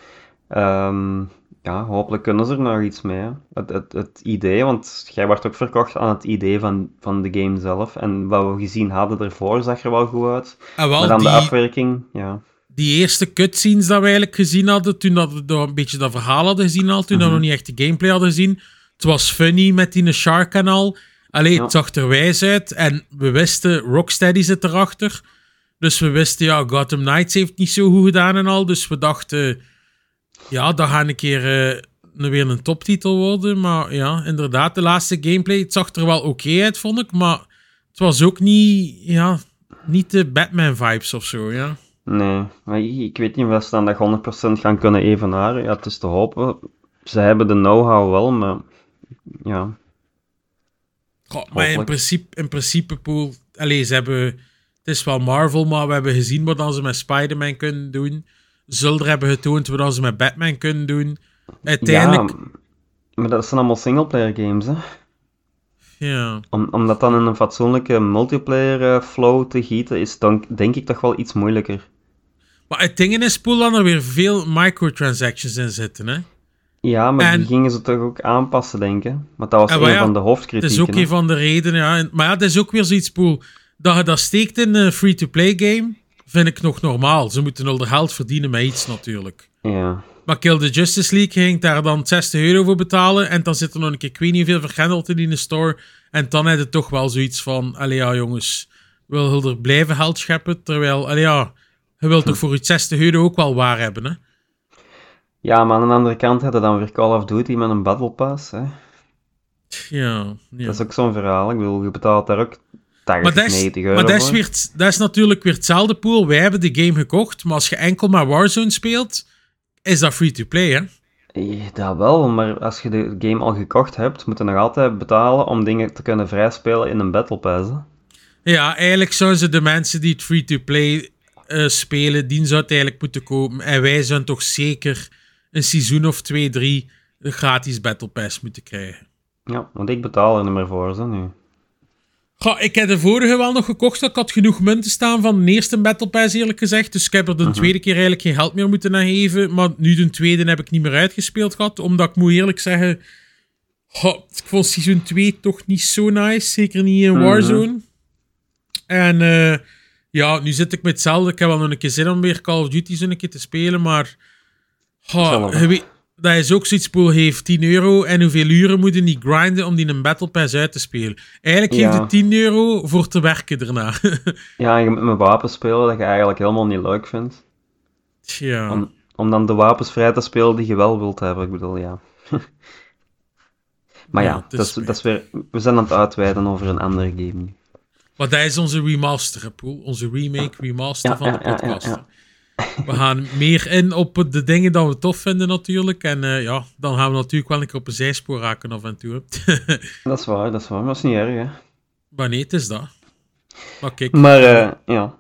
Speaker 4: Ehm, ja, hopelijk kunnen ze er nog iets mee. Het, het, het idee, want jij wordt ook verkocht aan het idee van, van de game zelf. En wat we gezien hadden ervoor zag er wel goed uit.
Speaker 5: En wel,
Speaker 4: Maar dan
Speaker 5: die,
Speaker 4: de afwerking, ja.
Speaker 5: Die eerste cutscenes dat we eigenlijk gezien hadden, toen dat we een beetje dat verhaal hadden gezien al, toen dat we nog niet echt de gameplay hadden gezien. Het was funny met die Shark en al. Allee,
Speaker 4: Ja.
Speaker 5: het zag er wijs uit. En we wisten, Rocksteady zit erachter. Dus we wisten, ja, Gotham Knights heeft niet zo goed gedaan en al. Dus we dachten, ja, dat gaat een keer eh, weer een toptitel worden. Maar ja, inderdaad, de laatste gameplay, het zag er wel oké uit, vond ik. Maar het was ook niet, ja, niet de Batman-vibes of zo, ja.
Speaker 4: Nee, maar ik, ik weet niet of ze dan dat 100% gaan kunnen evenaren. Ja, het is te hopen. Ze hebben de know-how wel, maar ja.
Speaker 5: Goh, maar in principe, in principe, Poel, allee, ze hebben, het is wel Marvel, maar we hebben gezien wat dan ze met Spider-Man kunnen doen. Zulder hebben getoond wat dan ze met Batman kunnen doen. Uiteindelijk,
Speaker 4: Ja, maar dat zijn allemaal singleplayer games, hè.
Speaker 5: ja.
Speaker 4: Om, om dat dan in een fatsoenlijke multiplayer eh, flow te gieten, is dan denk ik toch wel iets moeilijker.
Speaker 5: Maar het ding is, Poel, dat er weer veel microtransactions in zitten, hè.
Speaker 4: Ja, maar
Speaker 5: En-
Speaker 4: die gingen ze toch ook aanpassen, denk ik. Want dat was
Speaker 5: En
Speaker 4: een
Speaker 5: ja,
Speaker 4: van de hoofdkritieken.
Speaker 5: is ook
Speaker 4: hè.
Speaker 5: een van de redenen, ja. Maar ja, het is ook weer zoiets, Poel, dat je dat steekt in een free-to-play game, vind ik nog normaal. Ze moeten al de geld verdienen met iets, natuurlijk.
Speaker 4: Ja.
Speaker 5: Maar Kill the Justice League ging daar dan 60 euro voor betalen. En dan zit er nog een keer, ik weet niet hoeveel vergrendeld in de store. En dan heb je toch wel zoiets van: Allee, ja, jongens, wil je er blijven geld scheppen? Terwijl, allee, ja, je wilt toch voor je 60 euro ook wel waar hebben, hè?
Speaker 4: ja, maar aan de andere kant hadden dan weer Call of Duty met een Battle Pass. Hè.
Speaker 5: Ja, ja.
Speaker 4: Dat is ook zo'n verhaal. Ik bedoel, je betaalt daar ook 80,
Speaker 5: Maar dat is,
Speaker 4: 90 euro
Speaker 5: maar dat is, weer, dat is natuurlijk weer hetzelfde pool. Wij hebben de game gekocht, maar als je enkel maar Warzone speelt, is dat free-to-play, hè?
Speaker 4: Eh, Dat wel, maar als je de game al gekocht hebt, moet je nog altijd betalen om dingen te kunnen vrijspelen in een Battle Pass. Hè.
Speaker 5: Ja, eigenlijk zouden ze de mensen die het free-to-play eh, spelen, die zouden het eigenlijk moeten kopen. En wij zouden toch zeker een seizoen of twee, drie een gratis Battle Pass moeten krijgen.
Speaker 4: Ja, want ik betaal er niet meer voor, zo nu.
Speaker 5: Goh, ik heb de vorige wel nog gekocht. Ik had genoeg munten staan van de eerste Battle Pass, eerlijk gezegd. Dus ik heb er de tweede keer eigenlijk geen geld meer moeten aan geven. Maar nu de tweede heb ik niet meer uitgespeeld gehad. Omdat ik moet eerlijk zeggen... goh, ik vond seizoen 2 toch niet zo nice. Zeker niet in Warzone. En eh, ja, nu zit ik met hetzelfde. Ik heb wel nog een keer zin om weer Call of Duty zo een keer te spelen. Maar... weet, dat is ook zoiets, Poel heeft 10 euro en hoeveel uren moet je niet grinden om die een Battle Pass uit te spelen. Eigenlijk geeft
Speaker 4: Ja.
Speaker 5: het 10 euro voor te werken daarna.
Speaker 4: Ja, je moet met wapens spelen dat je eigenlijk helemaal niet leuk vindt.
Speaker 5: Tja.
Speaker 4: Om, om dan de wapens vrij te spelen die je wel wilt hebben, ik bedoel, ja. maar
Speaker 5: Ja,
Speaker 4: ja, dat is, dat is weer, we zijn aan het uitweiden over een andere game
Speaker 5: Maar dat is onze remaster, Poel. Onze remake, remaster
Speaker 4: Ja,
Speaker 5: van
Speaker 4: ja,
Speaker 5: de podcast.
Speaker 4: ja.
Speaker 5: We gaan meer in op de dingen dat we tof vinden natuurlijk. En eh, ja, dan gaan we natuurlijk wel een keer op een zijspoor raken af en toe.
Speaker 4: Dat is waar, dat is waar, maar dat is niet erg, hè.
Speaker 5: maar nee, het is dat. Maar kijk,
Speaker 4: Maar eh, ja,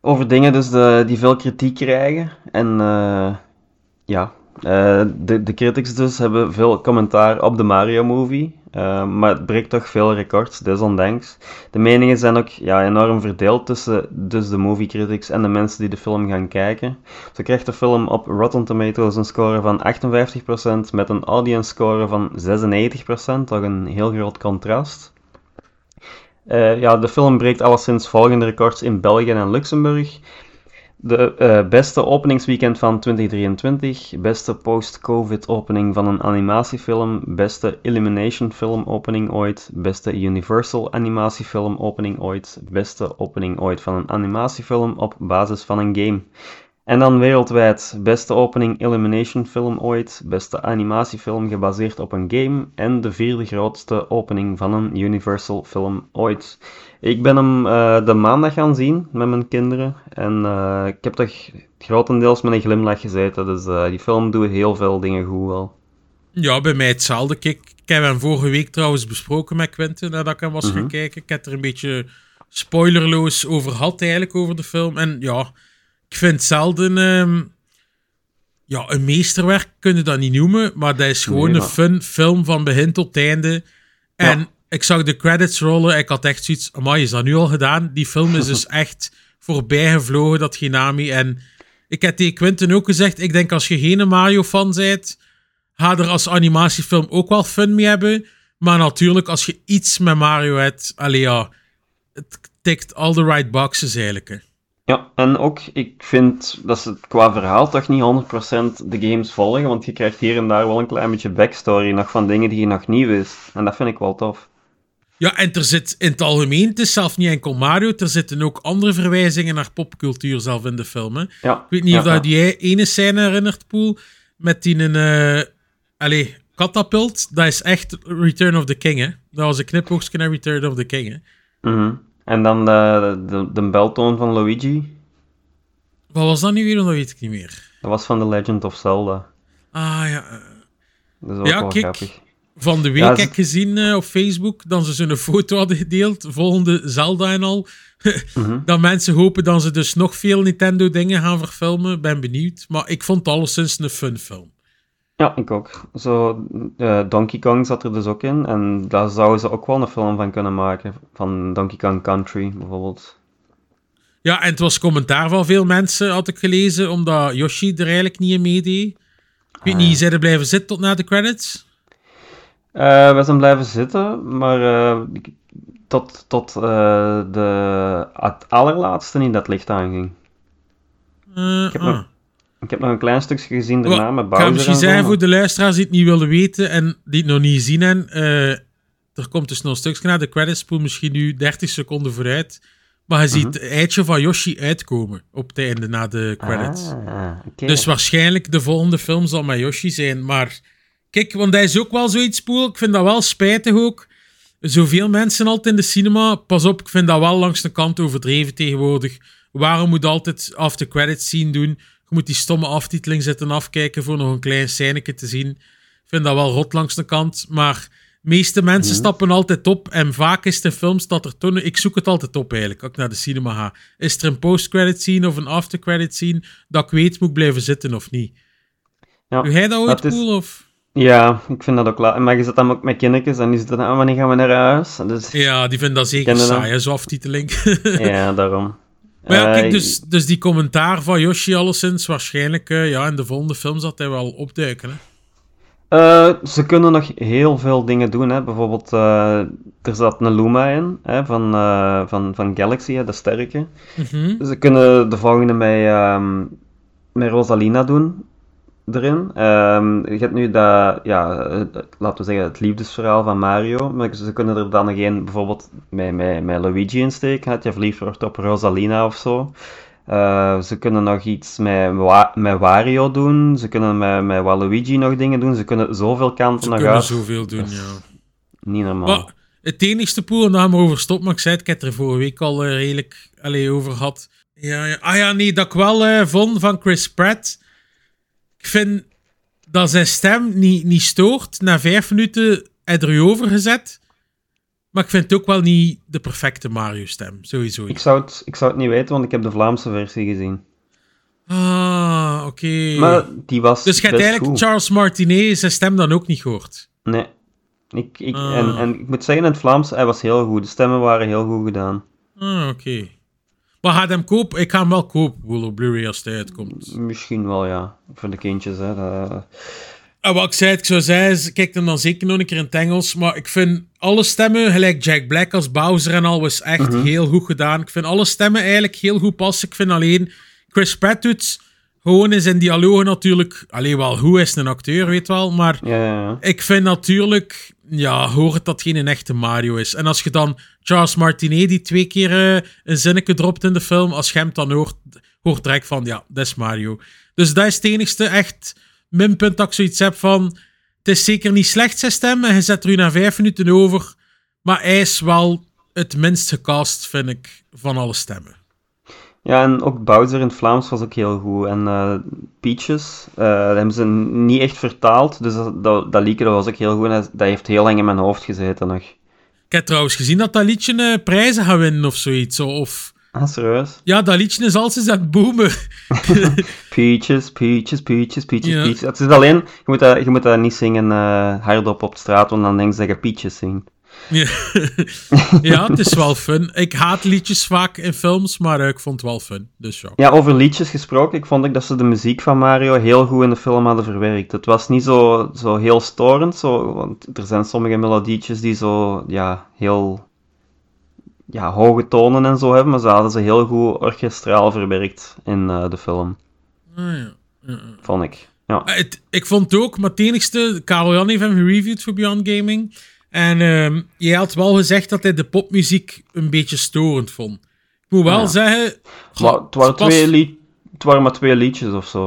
Speaker 4: over dingen dus de, die veel kritiek krijgen. En eh, ja, eh, de, de critics dus hebben veel commentaar op de Mario Movie. eh, maar het breekt toch veel records, desondanks. De meningen zijn ook ja, enorm verdeeld tussen dus de movie critics en de mensen die de film gaan kijken. Zo krijgt de film op Rotten Tomatoes een score van 58% met een audience score van 96%, toch een heel groot contrast. Eh, ja, de film breekt alleszins volgende records in België en Luxemburg. De eh, beste openingsweekend van 2023, beste post-covid opening van een animatiefilm, beste Illumination film opening ooit, beste Universal animatiefilm opening ooit, beste opening ooit van een animatiefilm op basis van een game. En dan wereldwijd beste opening Illumination film ooit, beste animatiefilm gebaseerd op een game en de vierde grootste opening van een Universal film ooit. Ik ben hem eh, de maandag gaan zien met mijn kinderen en eh, ik heb toch grotendeels met een glimlach gezeten, dus eh, die film doet heel veel dingen goed wel.
Speaker 5: Ja, bij mij hetzelfde. Kijk, ik heb hem vorige week trouwens besproken met Quentin nadat ik hem was gaan kijken. Ik heb er een beetje spoilerloos over gehad eigenlijk over de film. En ja, ik vind zelden... ehm, ja, een meesterwerk kun je dat niet noemen, maar dat is gewoon
Speaker 4: Nee,
Speaker 5: een fun film van begin tot einde. En
Speaker 4: Ja.
Speaker 5: Ik zag de credits rollen, ik had echt zoiets, amai, is dat nu al gedaan? Die film is dus echt voorbij gevlogen, dat Genami. En ik heb tegen Quentin ook gezegd, ik denk als je geen Mario-fan bent, ga er als animatiefilm ook wel fun mee hebben. Maar natuurlijk, als je iets met Mario hebt, allee ja, het tikt all the right boxes eigenlijk. hè.
Speaker 4: Ja, en ook, ik vind dat ze het qua verhaal toch niet 100% de games volgen, want je krijgt hier en daar wel een klein beetje backstory nog van dingen die je nog niet wist. En dat vind ik wel tof.
Speaker 5: Ja, en er zit in het algemeen, het is zelf niet enkel Mario, er zitten ook andere verwijzingen naar popcultuur zelf in de film. Hè. Ik weet niet
Speaker 4: ja,
Speaker 5: of dat
Speaker 4: ja.
Speaker 5: die ene scène herinnert, Poel, met die een, eh allee, katapult. Dat is echt Return of the King, hè. Dat was een knipoogstje naar Return of the King, hè.
Speaker 4: Mhm. En dan de, de, de beltoon van Luigi,
Speaker 5: Wat was dat nu weer? Dat weet ik niet meer.
Speaker 4: dat was van The Legend of Zelda.
Speaker 5: Ah, ja. eh,
Speaker 4: Dat is ook
Speaker 5: Ja,
Speaker 4: wel
Speaker 5: kijk.
Speaker 4: grappig.
Speaker 5: Van de week
Speaker 4: Ja,
Speaker 5: heb ik gezien eh, op Facebook dat ze zo'n foto hadden gedeeld, volgende Zelda en al.
Speaker 4: Mhm.
Speaker 5: Dat mensen hopen dat ze dus nog veel Nintendo-dingen gaan verfilmen. Ben benieuwd. Maar ik vond het alleszins een fun film.
Speaker 4: Ja, ik ook. Zo, eh, Donkey Kong zat er dus ook in. En daar zouden ze ook wel een film van kunnen maken. Van Donkey Kong Country, bijvoorbeeld.
Speaker 5: Ja, en het was commentaar van veel mensen, had ik gelezen, omdat Yoshi er eigenlijk niet in meedeed. Ik weet
Speaker 4: Ah,
Speaker 5: niet, zijn er blijven zitten tot na de credits?
Speaker 4: Eh, we zijn blijven zitten, maar eh, ik- tot, tot eh, de, het allerlaatste niet dat licht aanging.
Speaker 5: Eh,
Speaker 4: heb
Speaker 5: ah.
Speaker 4: nog- Ik heb nog een klein stukje gezien daarna
Speaker 5: Wel,
Speaker 4: met
Speaker 5: Ik
Speaker 4: Bowser
Speaker 5: misschien
Speaker 4: en zo,
Speaker 5: zeggen voor de luisteraars die het niet willen weten en die het nog niet gezien hebben. er komt dus nog een stukje naar de credits, spoel misschien nu 30 seconden vooruit. Maar je
Speaker 4: Mhm.
Speaker 5: ziet het eitje van Yoshi uitkomen op het einde na de credits.
Speaker 4: Ah.
Speaker 5: Dus waarschijnlijk de volgende film zal met Yoshi zijn. Maar kijk, want hij is ook wel zoiets poel. Ik vind dat wel spijtig ook. Zoveel mensen altijd in de cinema. Pas op, ik vind dat wel langs de kant overdreven tegenwoordig. Waarom moet altijd after credits zien doen? Je moet die stomme aftiteling zitten afkijken voor nog een klein scèneke te zien. Ik vind dat wel rot langs de kant. Maar de meeste mensen stappen altijd op. En vaak is de films dat er toen... Ik zoek het altijd op eigenlijk, als ik naar de cinema ga. Is er een post-credit scene of een after-credit scene dat ik weet moet ik blijven zitten of niet?
Speaker 4: Ja,
Speaker 5: Doe jij dat ooit,
Speaker 4: dat is-
Speaker 5: Poel? Of?
Speaker 4: Ja, ik vind dat ook laat. Maar je zit dan ook met kindertjes en die zitten dan, wanneer gaan we naar huis? Dus,
Speaker 5: Ja, die vinden dat zeker saai, hè, zo aftiteling.
Speaker 4: ja, daarom.
Speaker 5: maar ja,
Speaker 4: Eh,
Speaker 5: kijk, dus, dus die commentaar van Yoshi alleszins, waarschijnlijk eh, ja, in de volgende film zal hij wel opduiken. Hè?
Speaker 4: Eh, ze kunnen nog heel veel dingen doen. Hè. Bijvoorbeeld, eh, er zat een Luma in hè, van, eh, van, van Galaxy, hè, de sterke.
Speaker 5: Mhm.
Speaker 4: Ze kunnen de volgende met, ehm, met Rosalina doen erin. Ehm, je hebt nu dat, ja, laten we zeggen, het liefdesverhaal van Mario. Maar ze kunnen er dan nog een bijvoorbeeld met, met, met Luigi insteken. Dat je verliefd wordt op Rosalina of zo. Eh, ze kunnen nog iets met, Wa- met Wario doen. Ze kunnen met, met Waluigi nog dingen doen. Ze kunnen zoveel kanten
Speaker 5: Ze
Speaker 4: nog
Speaker 5: kunnen
Speaker 4: uit.
Speaker 5: zoveel doen, ja.
Speaker 4: Niet normaal.
Speaker 5: Maar het enigste poel, en daar we over stoppen, maar ik zei het, ik heb er vorige week al eh, redelijk allee, over gehad. Ja, ja. Ah ja, nee, dat ik wel eh, vond van Chris Pratt. Ik vind dat zijn stem niet, niet stoort. Na vijf minuten heb je er over gezet. Maar ik vind het ook wel niet de perfecte Mario-stem, sowieso.
Speaker 4: Ik zou, het, ik zou het niet weten, want ik heb de Vlaamse versie gezien.
Speaker 5: Ah, oké.
Speaker 4: Maar die was
Speaker 5: Dus je hebt eigenlijk
Speaker 4: goed.
Speaker 5: Charles Martinet zijn stem dan ook niet gehoord.
Speaker 4: Nee. Ik, ik,
Speaker 5: Ah.
Speaker 4: en, en ik moet zeggen, in het Vlaams, hij was heel goed. De stemmen waren heel goed gedaan.
Speaker 5: Ah, oké. Maar ga hem kopen? Ik ga hem wel kopen, op Blu-ray als hij uitkomt.
Speaker 4: Misschien wel, ja. Voor de kindjes, hè. Dat-
Speaker 5: En wat ik zei, ik zou zeggen, kijk hem dan zeker nog een keer in het Engels. Maar ik vind alle stemmen, gelijk Jack Black als Bowser en al, was echt heel goed gedaan. Ik vind alle stemmen eigenlijk heel goed passen. Ik vind alleen, Chris Pratt doet gewoon in zijn dialogen natuurlijk... Alleen wel, hoe is een acteur, weet wel. Maar
Speaker 4: Ja, ja, ja.
Speaker 5: ik vind natuurlijk... Ja, hoor het dat geen een echte Mario is. En als je dan Charles Martinet, die twee keer eh, een zinnetje dropt in de film, als je hem dan hoort, hoort direct van, ja, dat is Mario. Dus dat is het enigste echt minpunt dat ik zoiets heb van... Het is zeker niet slecht, zijn stem, en je zet er u na vijf minuten over. Maar hij is wel het minst gecast, vind ik, van alle stemmen.
Speaker 4: Ja, en ook Bowser in het Vlaams was ook heel goed. En eh, Peaches, eh, dat hebben ze niet echt vertaald, dus dat, dat, dat liedje dat was ook heel goed. En dat, dat heeft heel lang in mijn hoofd gezeten nog.
Speaker 5: Ik heb trouwens gezien dat dat liedje eh, prijzen gaat winnen of zoiets. Of...
Speaker 4: Ah, serieus?
Speaker 5: Ja, dat liedje is als aan het boomen.
Speaker 4: Peaches, Peaches, Peaches, Peaches,
Speaker 5: Ja.
Speaker 4: Peaches. Het is alleen, je moet dat, je moet dat niet zingen hardop op straat, want dan denken ze dat je Peaches zingt.
Speaker 5: Ja. ja, het is wel fun. Ik haat liedjes vaak in films, maar ik vond het wel fun. Dus ja.
Speaker 4: Ja, over liedjes gesproken, ik vond ook dat ze de muziek van Mario heel goed in de film hadden verwerkt. Het was niet zo, zo heel storend, zo, want er zijn sommige melodietjes die zo, ja, heel ja, hoge tonen en zo hebben, maar ze hadden ze heel goed orkestraal verwerkt in eh, de film,
Speaker 5: Ah, ja.
Speaker 4: Vond ik. Ja,
Speaker 5: Ah, het- ik vond het ook, maar het enigste... Karel Jan heeft hem gereviewd voor Beyond Gaming. En ehm jij had wel gezegd dat hij de popmuziek een beetje storend vond. Ik moet wel
Speaker 4: Ja.
Speaker 5: zeggen...
Speaker 4: maar het waren, twee het waren maar twee liedjes of zo.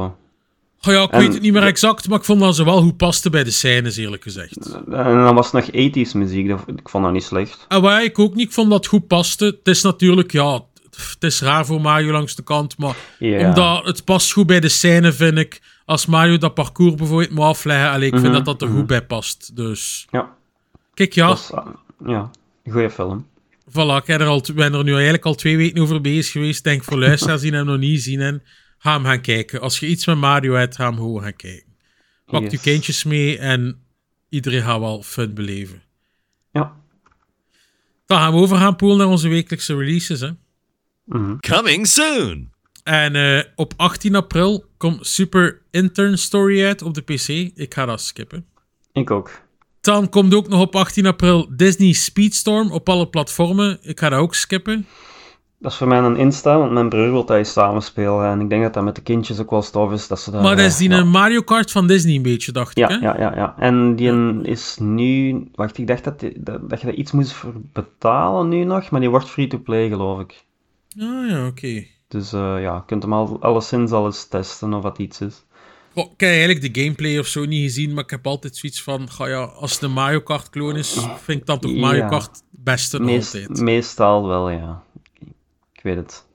Speaker 5: Oh ja, ik
Speaker 4: En-
Speaker 5: weet het niet meer exact, maar ik vond dat ze wel goed pasten bij de scènes, eerlijk gezegd.
Speaker 4: En dan was het nog 80s muziek, dat, ik vond dat niet slecht.
Speaker 5: En waar ik ook niet ik vond dat het goed paste. Het is natuurlijk, ja, het is raar voor Mario langs de kant, maar omdat het past goed bij de scène, vind ik. Als Mario dat parcours bijvoorbeeld moet afleggen, allee, ik vind
Speaker 4: Mhm,
Speaker 5: dat dat er goed bij past. Dus,
Speaker 4: Ja,
Speaker 5: kijk, ja,
Speaker 4: was, ah, ja, een goede film.
Speaker 5: voilà, ik er al, ben er nu eigenlijk al twee weken over bezig geweest. Denk voor luisteraars die hem nog niet zien, en ga hem gaan kijken. Als je iets met Mario hebt, ga hem gewoon gaan kijken. Pak je
Speaker 4: Yes.
Speaker 5: kindjes mee en iedereen gaat wel fun beleven.
Speaker 4: Ja.
Speaker 5: Dan gaan we overgaan, Poel, naar onze wekelijkse releases, hè.
Speaker 4: Mhm.
Speaker 3: Coming soon.
Speaker 5: En eh, op 18 april komt Super Intern Story uit op de PC. Ik ga dat skippen.
Speaker 4: Ik ook.
Speaker 5: Dan komt ook nog op 18 april Disney Speedstorm op alle platformen. Ik ga dat ook skippen.
Speaker 4: Dat is voor mij een insta, want mijn broer wil dat samen spelen. En ik denk dat dat met de kindjes ook wel stof is. Dat ze dat,
Speaker 5: maar dat is die
Speaker 4: ja.
Speaker 5: een Mario Kart van Disney een beetje, dacht
Speaker 4: Ja,
Speaker 5: ik. Hè?
Speaker 4: ja, ja, ja. En die is nu... Wacht, ik dacht dat, die- dat, dat je daar iets moest voor betalen nu nog, maar die wordt free-to-play, geloof ik.
Speaker 5: Ah ja, oké.
Speaker 4: Dus eh, ja, je kunt hem al, alleszins al eens testen of dat iets is.
Speaker 5: Goh, Ik heb eigenlijk de gameplay of zo niet gezien, maar ik heb altijd zoiets van, ga ja, als het een Mario Kart kloon is, vind ik dan toch Mario. Kart het beste nog
Speaker 4: Meest,
Speaker 5: altijd.
Speaker 4: meestal wel, ja. Ik weet het.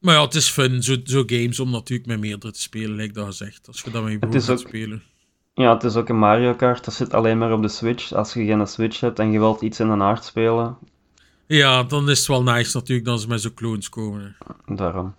Speaker 5: Maar ja, het is fun, zo, zo games, om natuurlijk met meerdere te spelen, lijkt dat gezegd. Als je dat met je broer gaat
Speaker 4: ook-
Speaker 5: spelen.
Speaker 4: Ja, het is ook een Mario Kart. Dat zit alleen maar op de Switch. Als je geen Switch hebt en je wilt iets in een aard spelen,
Speaker 5: Ja, dan is het wel nice natuurlijk dat ze met zo'n clones komen.
Speaker 4: daarom.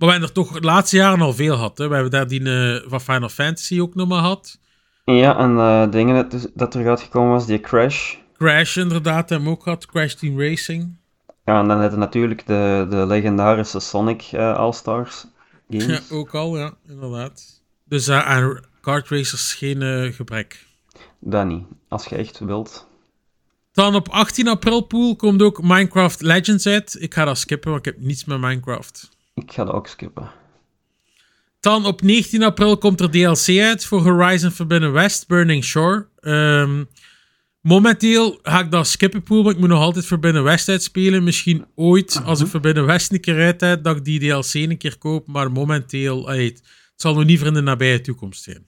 Speaker 5: Maar we hebben er toch de laatste jaren al veel gehad. Hè? We hebben daar die eh, van Final Fantasy ook nog maar gehad.
Speaker 4: Ja, en eh dingen dat, dus- dat er uitgekomen was, die Crash.
Speaker 5: Crash inderdaad, hebben we ook gehad. Crash Team Racing.
Speaker 4: Ja, en dan je natuurlijk de, de legendarische Sonic eh, All-Stars
Speaker 5: Ja,
Speaker 4: games.
Speaker 5: ook al, ja, inderdaad. Dus aan kart racers geen gebrek.
Speaker 4: Niet, als je echt wilt.
Speaker 5: Dan op 18 april, Poel, komt ook Minecraft Legends uit. Ik ga dat skippen, want ik heb niets met Minecraft.
Speaker 4: Ik ga dat ook skippen.
Speaker 5: Dan op 19 april komt er DLC uit voor Horizon Forbidden West, Burning Shore. Ehm, momenteel ga ik dat skippen, Poel, want ik moet nog altijd Forbidden West uitspelen. Misschien ooit, als ik Forbidden West een keer uit heb, dat ik die DLC een keer koop. Maar momenteel, allee, het zal nog niet voor in de nabije toekomst zijn.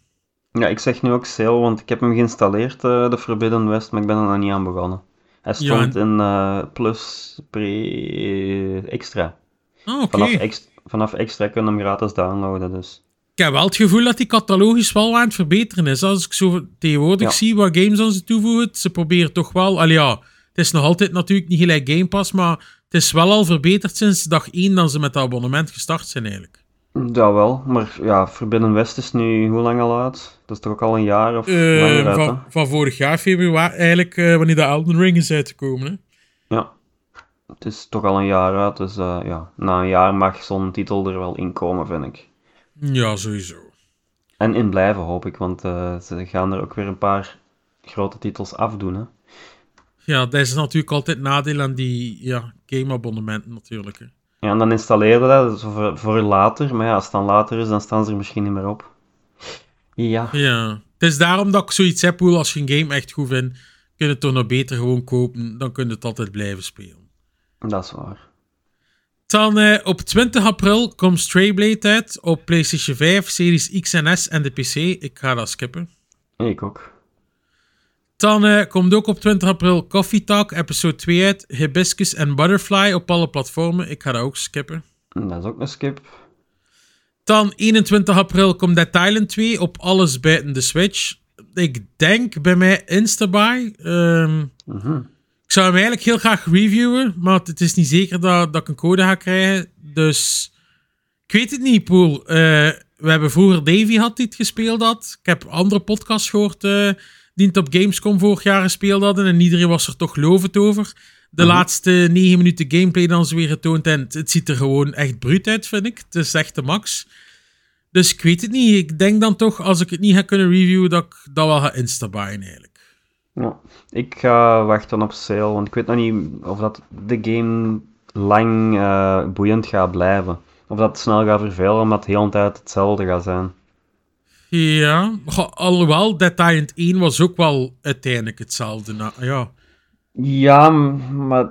Speaker 4: Ja, ik zeg nu ook sale, want ik heb hem geïnstalleerd, eh, de Forbidden West, maar ik ben er nog niet aan begonnen. Hij
Speaker 5: Ja,
Speaker 4: stond in eh, Plus pre extra.
Speaker 5: Ah.
Speaker 4: Vanaf, ex- vanaf extra kun je hem gratis downloaden, dus...
Speaker 5: Ik heb wel het gevoel dat die catalogisch wel aan het verbeteren is. Als ik zo tegenwoordig
Speaker 4: Ja.
Speaker 5: zie wat games aan ze toevoegen, ze proberen toch wel... Allee, ja, het is nog altijd natuurlijk niet gelijk Game Pass, maar het is wel al verbeterd sinds dag 1 dat ze met dat abonnement gestart zijn eigenlijk.
Speaker 4: Ja, wel, maar ja, Forbidden West is nu hoe lang al uit? Dat is toch ook al een jaar of
Speaker 5: Eh,
Speaker 4: langer uit, hè?
Speaker 5: van, van vorig jaar, februari, eigenlijk, eh, wanneer de Elden Ring is uitgekomen. Hè?
Speaker 4: Het is toch al een jaar uit, dus eh, ja, na een jaar mag zo'n titel er wel in komen, vind ik.
Speaker 5: Ja, sowieso.
Speaker 4: En in blijven, hoop ik, want eh, ze gaan er ook weer een paar grote titels afdoen, hè.
Speaker 5: Ja, dat is natuurlijk altijd nadeel aan die ja, game-abonnementen natuurlijk. Hè.
Speaker 4: Ja, en dan installeer je dat dus voor, voor later. Maar ja, als het dan later is, dan staan ze er misschien niet meer op. Ja.
Speaker 5: Ja. Het is daarom dat ik zoiets heb, Poel, als je een game echt goed vindt, kun je het toch nog beter gewoon kopen. Dan kun je het altijd blijven spelen.
Speaker 4: Dat is waar.
Speaker 5: Dan eh, op 20 april komt Stray Blade uit op PlayStation 5, Series X en S en de PC. Ik ga dat skippen.
Speaker 4: Ik ook.
Speaker 5: Dan eh, komt ook op 20 april Coffee Talk episode 2 uit, Hibiscus en Butterfly op alle platformen. Ik ga dat ook skippen.
Speaker 4: Dat is ook een skip.
Speaker 5: Dan 21 april komt Dead Island 2 op alles buiten de Switch. Ik denk bij mij Instabuy.
Speaker 4: Mhm.
Speaker 5: Ik zou hem eigenlijk heel graag reviewen, maar het is niet zeker dat, dat ik een code ga krijgen. Dus ik weet het niet, Poel. Eh, we hebben vroeger Davy had die het gespeeld had. Ik heb andere podcasts gehoord eh, die het op Gamescom vorig jaar gespeeld hadden. En iedereen was er toch lovend over. De laatste negen minuten gameplay dan ze weer getoond. En het, het ziet er gewoon echt bruut uit, vind ik. Het is echt de max. Dus ik weet het niet. Ik denk dan toch, als ik het niet ga kunnen reviewen, dat ik dat wel ga instabyen eigenlijk.
Speaker 4: Ja. Ik ga wachten op sale, want ik weet nog niet of dat de game lang eh, boeiend gaat blijven. Of dat het snel gaat vervelen, omdat het heel de tijd hetzelfde gaat zijn.
Speaker 5: Ja, goh, alhoewel Dead Island 1 was ook wel uiteindelijk hetzelfde. ja.
Speaker 4: Ja, maar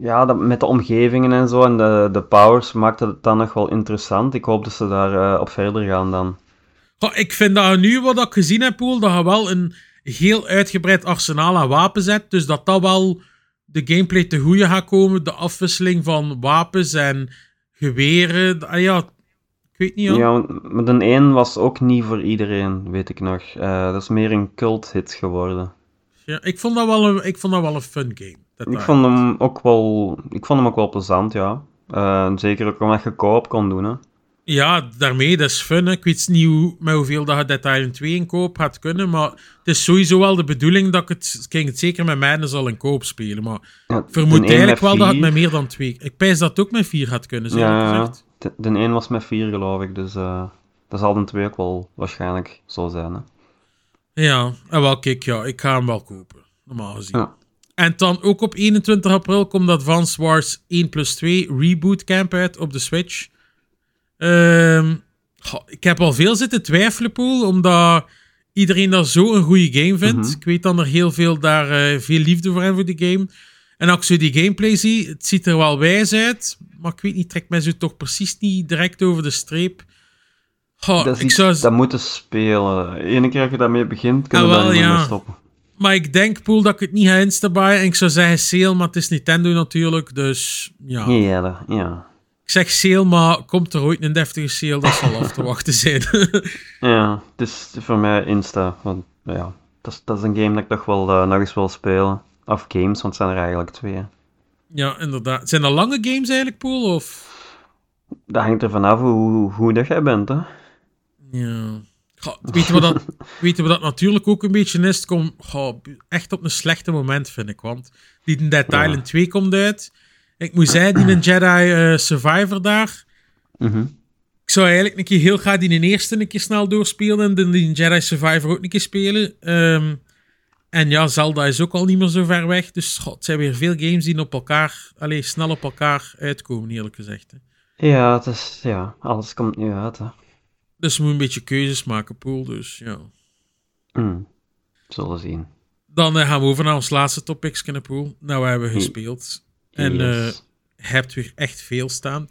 Speaker 4: ja, dat, met de omgevingen en zo en de, de powers maakt het dan nog wel interessant. Ik hoop dat ze daar eh, op verder gaan dan.
Speaker 5: Goh, ik vind dat nu wat ik gezien heb, Poel, dat je wel een heel uitgebreid arsenaal aan wapens hebt. Dus dat dat wel de gameplay te goede gaat komen. De afwisseling van wapens en geweren. Ah ja, ik weet niet.
Speaker 4: Ja,
Speaker 5: Ja.
Speaker 4: maar de 1 was ook niet voor iedereen, weet ik nog. Eh, dat is meer een cult hit geworden.
Speaker 5: Ja, ik, vond dat wel een, ik vond dat wel een fun game. Dead
Speaker 4: Ik vond hem ook wel, ik vond hem ook wel plezant, ja. Eh, zeker ook omdat je co-op kon doen, hè.
Speaker 5: Ja, daarmee, dat is fun. hè. Ik weet niet hoe, met hoeveel dat je Island 2 in koop gaat kunnen, maar het is sowieso wel de bedoeling dat ik het, ik ging het zeker met mij zal in koop spelen, maar
Speaker 4: Ja,
Speaker 5: vermoed eigenlijk wel dat het
Speaker 4: vier.
Speaker 5: met meer dan twee... Ik pijs dat het ook met vier gaat kunnen, zo
Speaker 4: Ja,
Speaker 5: gezegd.
Speaker 4: de, de 1 was met 4, geloof ik, dus eh dat zal de 2 ook wel waarschijnlijk zo zijn, hè.
Speaker 5: Ja, en wel, kijk, ja, ik ga hem wel kopen, normaal gezien.
Speaker 4: Ja.
Speaker 5: En dan ook op 21 april komt Advance Wars 1 plus 2 Reboot Camp uit op de Switch. Ehm, goh, ik heb al veel zitten twijfelen, Poel, omdat iedereen dat zo een goede game vindt.
Speaker 4: Mhm.
Speaker 5: Ik weet dan er heel veel daar eh, veel liefde voor hebben voor die game. En als ik zo die gameplay zie, het ziet er wel wijs uit, maar ik weet niet, trekt mij zo toch precies niet direct over de streep. Goh,
Speaker 4: dat
Speaker 5: ik
Speaker 4: iets
Speaker 5: zou...
Speaker 4: dat moeten spelen. Eén keer dat je daarmee begint, kun je
Speaker 5: Ah,
Speaker 4: daar
Speaker 5: wel,
Speaker 4: niet meer
Speaker 5: ja.
Speaker 4: stoppen.
Speaker 5: Maar ik denk, Poel, dat ik het niet ga instabyen. En ik zou zeggen sale, maar het is Nintendo natuurlijk. Dus ja.
Speaker 4: Ja, ja.
Speaker 5: Ik zeg sale, maar komt er ooit een deftige sale? Dat zal af te wachten zijn.
Speaker 4: Ja, het is voor mij Insta. Want ja, dat is, dat is een game dat ik toch wel eh, nog eens wil spelen. Of games, want het zijn er eigenlijk twee.
Speaker 5: ja, inderdaad. Zijn dat lange games eigenlijk, Poel? Of...
Speaker 4: Dat hangt er vanaf hoe, hoe goed dat jij bent, hè.
Speaker 5: Ja. Goh, weet, je wat dat, je wat dat natuurlijk ook een beetje is? Het komt goh, echt op een slechte moment, vind ik. Want die Dead
Speaker 4: Ja.
Speaker 5: Island 2 komt uit. Ik moet zeggen, die een Jedi eh, Survivor daar...
Speaker 4: Mhm.
Speaker 5: Ik zou eigenlijk een keer heel graag die in eerste een keer snel doorspelen en dan die Jedi Survivor ook een keer spelen. Ehm, en ja, Zelda is ook al niet meer zo ver weg. Dus god, het zijn weer veel games die op elkaar, alleen snel op elkaar uitkomen, eerlijk gezegd. Hè.
Speaker 4: Ja, het is, ja, alles komt nu uit, hè.
Speaker 5: Dus we moeten een beetje keuzes maken, Poel. Dus ja.
Speaker 4: Mm. Zullen zien.
Speaker 5: Dan eh, gaan we over naar ons laatste topics, Poel. Nou, we hebben gespeeld. En eh
Speaker 4: Yes.
Speaker 5: je hebt weer echt veel staan.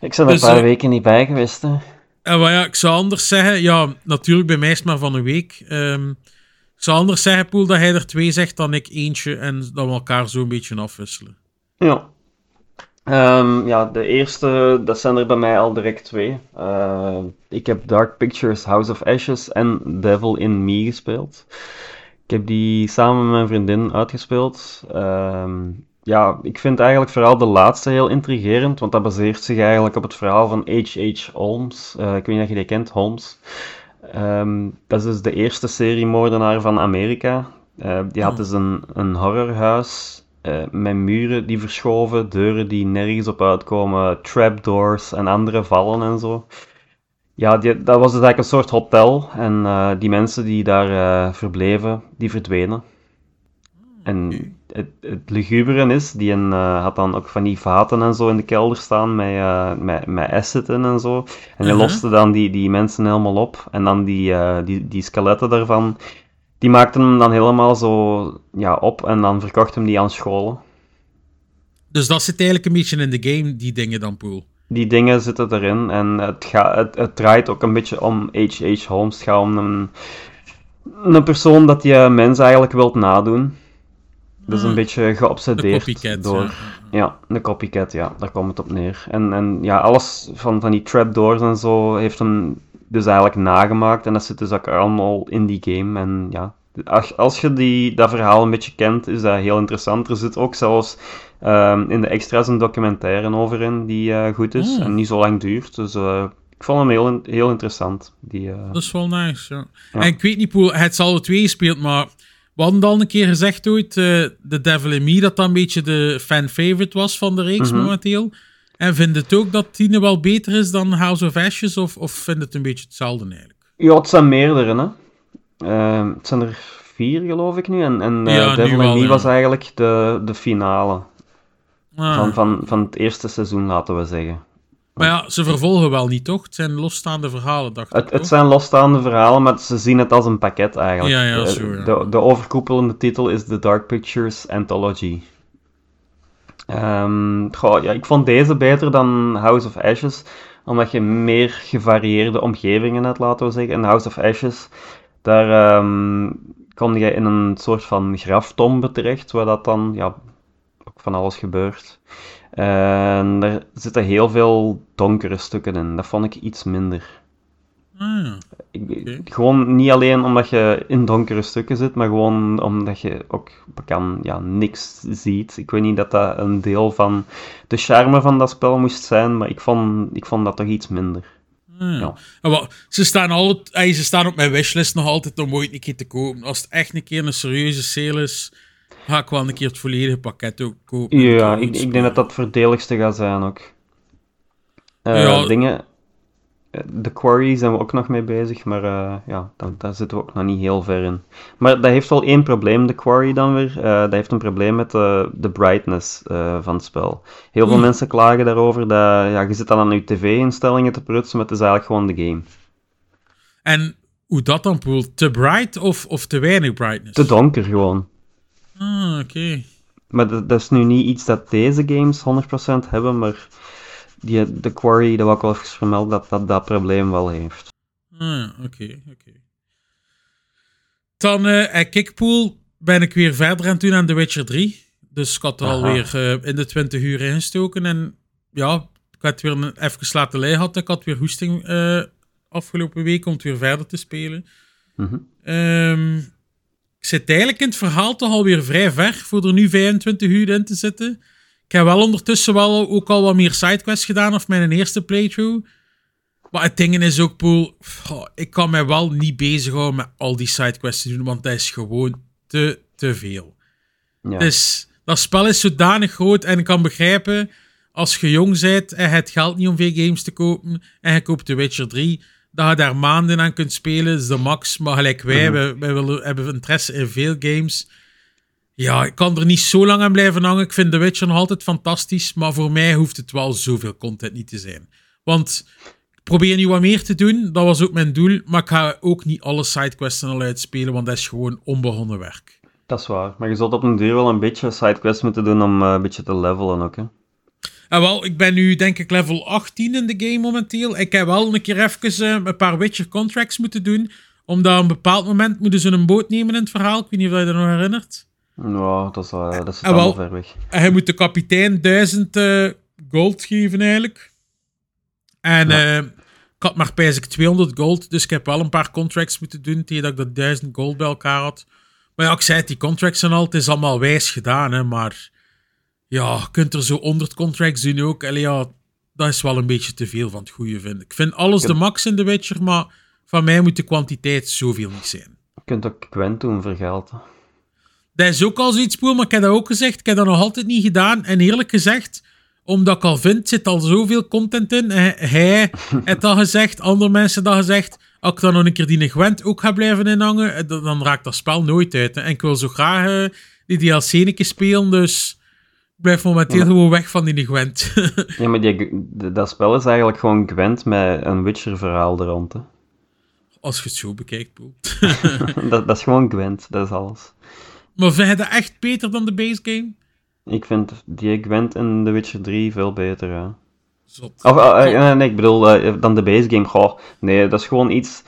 Speaker 4: ik ben er
Speaker 5: dus,
Speaker 4: een paar
Speaker 5: eh,
Speaker 4: weken niet bij geweest, hè.
Speaker 5: En wat ja, ik zou anders zeggen, ja, natuurlijk bij mij is het maar van een week. Ehm, ik zou anders zeggen, Poel, dat hij er twee zegt dan ik eentje en dat we elkaar zo een beetje afwisselen.
Speaker 4: Ja. Ehm, ja, de eerste, dat zijn er bij mij al direct twee. Eh, ik heb Dark Pictures House of Ashes en Devil in Me gespeeld. Ik heb die samen met mijn vriendin uitgespeeld. Ehm, ja, ik vind eigenlijk vooral de laatste heel intrigerend, want dat baseert zich eigenlijk op het verhaal van H.H. Holmes. Eh, ik weet niet of je die kent, Holmes. Ehm, dat is dus de eerste seriemoordenaar van Amerika. Eh, die had
Speaker 5: Oh.
Speaker 4: dus een, een horrorhuis eh, met muren die verschoven, deuren die nergens op uitkomen, trapdoors en andere vallen en zo. Ja, die, dat was dus eigenlijk een soort hotel en die mensen die daar verbleven, die verdwenen. En het, het luguberen is, die een, eh, had dan ook van die vaten en zo in de kelder staan met, uh, met, met en zo. En hij
Speaker 5: Mhm.
Speaker 4: loste dan die, die mensen helemaal op. En dan die, eh, die, die skeletten daarvan, die maakten hem dan helemaal zo ja, op en dan verkocht hem die aan scholen.
Speaker 5: Dus dat zit eigenlijk een beetje in de game, die dingen dan, Poel.
Speaker 4: Die dingen zitten erin en het, gaat het, het draait ook een beetje om H.H. Holmes. Het gaat om een, een persoon dat je mensen eigenlijk wilt nadoen. Dus een
Speaker 5: Hmm.
Speaker 4: beetje
Speaker 5: De
Speaker 4: geobsedeerd
Speaker 5: copycat.
Speaker 4: door...
Speaker 5: ja.
Speaker 4: Ja, de copycat, ja, daar komt het op neer. En, en ja, alles van, van die trapdoors en zo heeft hem dus eigenlijk nagemaakt. En dat zit dus ook allemaal in die game. En ja, als, als je die, dat verhaal een beetje kent, is dat heel interessant. Er zit ook zelfs ehm, in de extra's een documentaire over in die eh, goed is.
Speaker 5: Hmm.
Speaker 4: En niet zo lang duurt. Dus eh, ik vond hem heel, heel interessant. Die, eh,
Speaker 5: Dat is wel nice, ja.
Speaker 4: Ja.
Speaker 5: En ik weet niet, Poel, het zal alle twee gespeeld, maar we hadden al een keer gezegd ooit, eh The Devil in Me, dat dat een beetje de fan-favorite was van de reeks
Speaker 4: Mhm.
Speaker 5: momenteel. En vind het ook dat Tine wel beter is dan House of Ashes, of, of vind het een beetje hetzelfde eigenlijk?
Speaker 4: Ja, het zijn meerdere, hè. Ehm, het zijn er vier, geloof ik nu. En, en eh,
Speaker 5: Ja,
Speaker 4: Devil in Me
Speaker 5: ja.
Speaker 4: was eigenlijk de, de finale.
Speaker 5: Ah,
Speaker 4: Van, van, van het eerste seizoen, laten we zeggen.
Speaker 5: Maar ja, ze vervolgen wel niet, toch? Het zijn losstaande verhalen, dacht ik.
Speaker 4: Het,
Speaker 5: toch?
Speaker 4: zijn losstaande verhalen, maar ze zien het als een pakket eigenlijk.
Speaker 5: Ja, ja.
Speaker 4: De, de overkoepelende titel is The Dark Pictures Anthology. Ehm, goh, ja, ik vond deze beter dan House of Ashes, omdat je meer gevarieerde omgevingen hebt, laten we zeggen. In House of Ashes, daar ehm kom je in een soort van graftombe terecht, waar dat dan ja, van alles gebeurt. En er zitten heel veel donkere stukken in. Dat vond ik iets minder.
Speaker 5: Ah, Oké.
Speaker 4: Gewoon niet alleen omdat je in donkere stukken zit, maar gewoon omdat je ook kan, ja, niks ziet. Ik weet niet dat dat een deel van de charme van dat spel moest zijn, maar ik vond, ik vond dat toch iets minder.
Speaker 5: Ah, ja. En wel, ze, staan al, ze staan op mijn wishlist nog altijd om ooit een keer te kopen. Als het echt een keer een serieuze sale is, ga ik wel een keer het volledige pakket ook kopen. En
Speaker 4: Ja, ik, ik denk dat dat het voordelig gaat zijn ook.
Speaker 5: Ja.
Speaker 4: Dingen, eh, de Quarry zijn we ook nog mee bezig, maar eh, ja, daar, daar zitten we ook nog niet heel ver in. Maar dat heeft wel één probleem, de Quarry dan weer. Dat heeft een probleem met de, de brightness van het spel. Heel veel
Speaker 5: Oeh.
Speaker 4: mensen klagen daarover dat ja, je zit dan aan je tv-instellingen te prutsen, maar het is eigenlijk gewoon de game.
Speaker 5: En hoe dat dan poelt? Te bright of, of te weinig brightness?
Speaker 4: Te donker gewoon.
Speaker 5: Ah, oké.
Speaker 4: Maar dat, dat is nu niet iets dat deze games 100% hebben, maar die, de Quarry, dat wil ik wel even vermelden, dat dat, dat probleem wel heeft.
Speaker 5: Ah, oké, oké. Dan, eh, Kickpool ben ik weer verder aan het doen aan The Witcher 3. Dus ik had er
Speaker 4: Aha.
Speaker 5: alweer eh, in de 20 uur ingestoken. En ja, ik had weer een, even laten liggen. Had. Ik had weer hoesting eh, afgelopen week om het weer verder te spelen. Ehm, ik zit eigenlijk in het verhaal toch alweer vrij ver voor er nu 25 uur in te zitten. Ik heb wel ondertussen wel ook al wat meer sidequests gedaan of mijn eerste playthrough. Maar het ding is ook, Poel, ik kan mij wel niet bezighouden met al die sidequests te doen, want dat is gewoon te, te veel.
Speaker 4: Ja.
Speaker 5: Dus dat spel is zodanig groot en ik kan begrijpen, als je jong bent en je hebt geld niet om veel games te kopen en je koopt The Witcher 3, dat je daar maanden aan kunt spelen, is de max. Maar gelijk wij, wij, wij willen, hebben interesse in veel games. Ja, ik kan er niet zo lang aan blijven hangen. Ik vind The Witcher nog altijd fantastisch, maar voor mij hoeft het wel zoveel content niet te zijn. Want ik probeer nu wat meer te doen, dat was ook mijn doel, maar ik ga ook niet alle sidequests al uitspelen, want dat is gewoon onbegonnen werk.
Speaker 4: Dat is waar. Maar je zult op een duur wel een beetje sidequests moeten doen om eh, een beetje te levelen ook, hè.
Speaker 5: En wel, ik ben nu denk ik level 18 in de game momenteel. Ik heb wel een keer even eh, een paar Witcher contracts moeten doen. Omdat op een bepaald moment moeten ze een boot nemen in het verhaal. Ik weet niet of je dat nog herinnert.
Speaker 4: Ja, dat is, eh, dat zit
Speaker 5: Ah, wel.
Speaker 4: ver weg.
Speaker 5: En hij moet de kapitein 1000 eh, gold geven eigenlijk. En
Speaker 4: Ja.
Speaker 5: eh, ik had maar ik 200 gold. Dus ik heb wel een paar contracts moeten doen tegen dat ik dat 1000 gold bij elkaar had. Maar ja, ik zei het, die contracts zijn al, het is allemaal wijs gedaan, hè, maar ja, je kunt er zo 100 contracts doen ook. Allee, ja, dat is wel een beetje te veel van het goede, vind ik. Ik vind alles de max in de Witcher, maar van mij moet de kwantiteit zoveel niet zijn.
Speaker 4: Je kunt ook Gwent doen voor geld. hè.
Speaker 5: Dat is ook al zoiets, Poel, maar ik heb dat ook gezegd. Ik heb dat nog altijd niet gedaan. En eerlijk gezegd, omdat ik al vind, zit al zoveel content in. Hij, heeft dat gezegd, andere mensen dat gezegd. Als ik dan nog een keer die Gwent ook ga blijven inhangen, eh, dan raakt dat spel nooit uit. hè. En ik wil zo graag eh, die DLC een keer spelen, dus blijf momenteel gewoon weg van die Gwent.
Speaker 4: Ja, maar die, dat spel is eigenlijk gewoon Gwent met een Witcher-verhaal er rond. Hè.
Speaker 5: Als je het zo bekijkt,
Speaker 4: dat, dat is gewoon Gwent, dat is alles.
Speaker 5: maar vind je dat echt beter dan de base game?
Speaker 4: Ik vind die Gwent in The Witcher 3 veel beter, ja.
Speaker 5: Zot.
Speaker 4: Of, eh, eh, nee, nee, ik bedoel, eh, dan de base game. Goh, nee, dat is gewoon iets...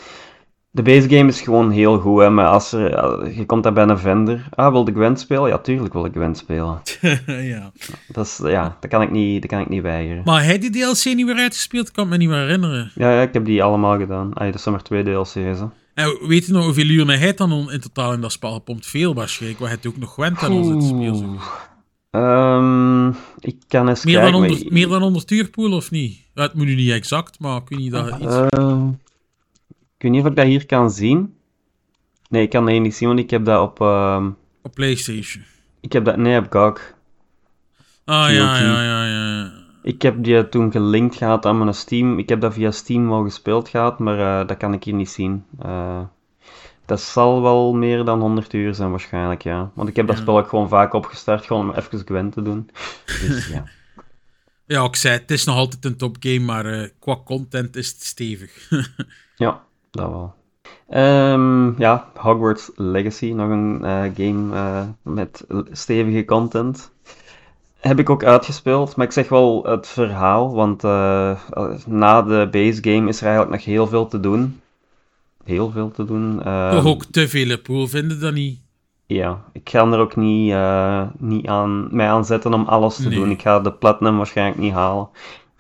Speaker 4: De base game is gewoon heel goed, hè, maar als er, eh, je komt daar bij een vendor... Ah, wil de Gwent spelen? Ja, tuurlijk wil ik Gwent spelen.
Speaker 5: ja.
Speaker 4: Dat is, ja, dat kan ik niet, dat kan ik niet weigeren.
Speaker 5: Maar hij die DLC niet weer uitgespeeld? Ik kan me niet meer herinneren.
Speaker 4: Ja, ja, ik heb die allemaal gedaan. Ah, dat zijn maar twee DLC's, hè.
Speaker 5: En weet je nog hoeveel uren hij dan in totaal in dat spel gepompt? Veel waarschijnlijk, want hij heeft ook nog Gwent aan ons in het speel.
Speaker 4: Ehm, ik kan eens
Speaker 5: Meer dan,
Speaker 4: kijken... maar
Speaker 5: 100,
Speaker 4: ik-
Speaker 5: meer dan 100 uur, of niet? Het moet nu niet exact, maar ik weet niet dat iets...
Speaker 4: Ehm, ik weet niet of ik dat hier kan zien. Nee, ik kan dat hier niet zien, want ik heb dat op... ehm,
Speaker 5: op PlayStation.
Speaker 4: ik heb dat... Nee, op GOG.
Speaker 5: Ah, ja, ja, ja, ja.
Speaker 4: Ik heb die toen gelinkt gehad aan mijn Steam. Ik heb dat via Steam wel gespeeld gehad, maar eh, dat kan ik hier niet zien. Eh, dat zal wel meer dan 100 uur zijn waarschijnlijk, ja. Want ik heb dat spel ook gewoon vaak opgestart, gewoon om even Gwent te doen. Dus ja.
Speaker 5: Ja, ik zei, het is nog altijd een topgame, maar eh, qua content is het stevig.
Speaker 4: Ja, dat wel. Ehm, ja, Hogwarts Legacy, nog een eh, game eh, met stevige content. Heb ik ook uitgespeeld, maar ik zeg wel het verhaal, want eh, na de base game is er eigenlijk nog heel veel te doen. Heel veel te doen. Ehm,
Speaker 5: Toch ook te veel, Poel, vinden dat niet?
Speaker 4: Ja, ik ga er ook niet, niet aan, mij aan zetten om alles te
Speaker 5: Nee.
Speaker 4: doen. Ik ga de platinum waarschijnlijk niet halen.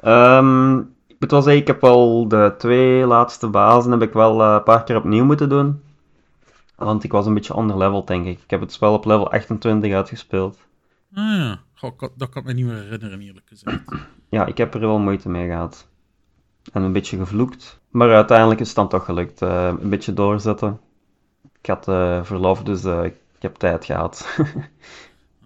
Speaker 4: Ehm, moet wel zeggen, ik heb wel de twee laatste bazen heb ik wel eh, een paar keer opnieuw moeten doen. Want ik was een beetje underleveled, denk ik. Ik heb het spel op level 28 uitgespeeld.
Speaker 5: Ah ja, Goh, dat kan ik me niet meer herinneren, eerlijk gezegd.
Speaker 4: Ja, ik heb er wel moeite mee gehad. En een beetje gevloekt. Maar uiteindelijk is het dan toch gelukt. Eh, een beetje doorzetten. Ik had eh, verlof, dus ik heb tijd gehad.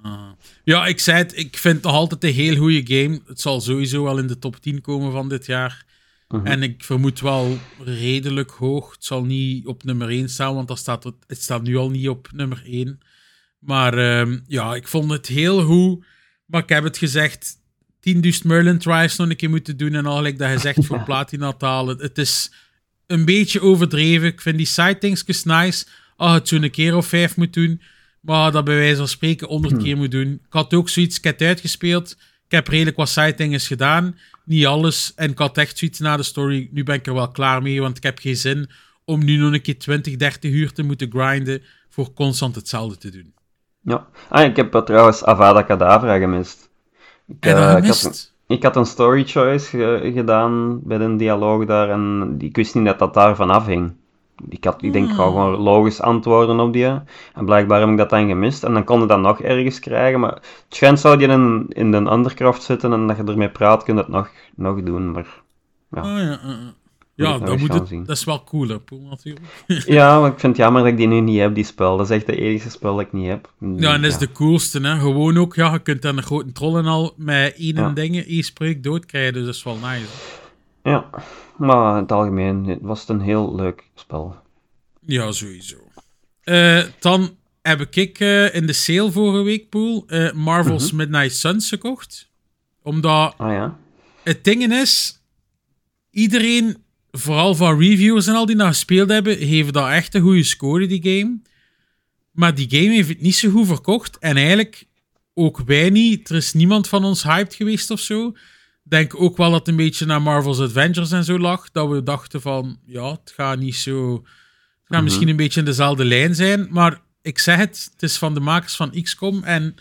Speaker 5: Ah. Ja, ik zei het, ik vind het nog altijd een heel goede game. Het zal sowieso wel in de top 10 komen van dit jaar.
Speaker 4: Mhm.
Speaker 5: En ik vermoed wel redelijk hoog. Het zal niet op nummer 1 staan, want dat staat, het staat nu al niet op nummer 1. Maar ehm, ja, ik vond het heel goed. Maar ik heb het gezegd, 10.000 Merlin tries nog een keer moeten doen. En al dat je zegt voor platina te halen. Het is een beetje overdreven. Ik vind die side nice. Als je het zo een keer of vijf moet doen. Maar dat bij wijze van spreken 100 keer moet doen. Ik had ook zoiets, ik heb het uitgespeeld. Ik heb redelijk wat side gedaan. Niet alles. En ik had echt zoiets na de story. Nu ben ik er wel klaar mee, want ik heb geen zin om nu nog een keer 20, 30 uur te moeten grinden voor constant hetzelfde te doen.
Speaker 4: Ja. Ah, ik heb trouwens Avada Kedavra gemist. Ik, eh,
Speaker 5: dat
Speaker 4: ik, had
Speaker 5: gemist.
Speaker 4: een, ik had een story choice ge- gedaan bij een dialoog daar en ik wist niet dat dat daarvan afhing. Ik, had, ik denk, ik ga
Speaker 5: Hmm.
Speaker 4: gewoon logisch antwoorden op die. En blijkbaar heb ik dat dan gemist. En dan kon je dat nog ergens krijgen. Maar het schijnt zou die in, in de Undercraft zitten en dat je ermee praat, kun je het nog, nog doen. Maar ja.
Speaker 5: Ah, ja, ja, dat, moet het,
Speaker 4: zien.
Speaker 5: dat is wel cool, hè, Poel, natuurlijk.
Speaker 4: ja, maar ik vind het jammer dat ik die nu niet heb, die spel. Dat is echt de enige spel dat ik niet heb.
Speaker 5: Ja, en dat is de coolste, hè. Gewoon ook, ja, je kunt dan een grote troll en al met één
Speaker 4: Ja.
Speaker 5: dingen, één spreuk doodkrijgen, dus dat is wel nice.
Speaker 4: Ja, maar in het algemeen was het een heel leuk spel.
Speaker 5: Ja, sowieso. Eh, dan heb ik eh, in de sale vorige week, Poel, eh, Marvel's Midnight Suns gekocht. Omdat
Speaker 4: Ah ja?
Speaker 5: het ding is, iedereen, vooral van reviewers en al die dat gespeeld hebben, heeft dat echt een goede score, die game. Maar die game heeft het niet zo goed verkocht. En eigenlijk ook wij niet. Er is niemand van ons hyped geweest of zo. Denk ook wel dat het een beetje naar Marvel's Adventures en zo lag. Dat we dachten van, ja, het gaat niet zo... Het gaat misschien een beetje in dezelfde lijn zijn. Maar ik zeg het, het is van de makers van XCOM. En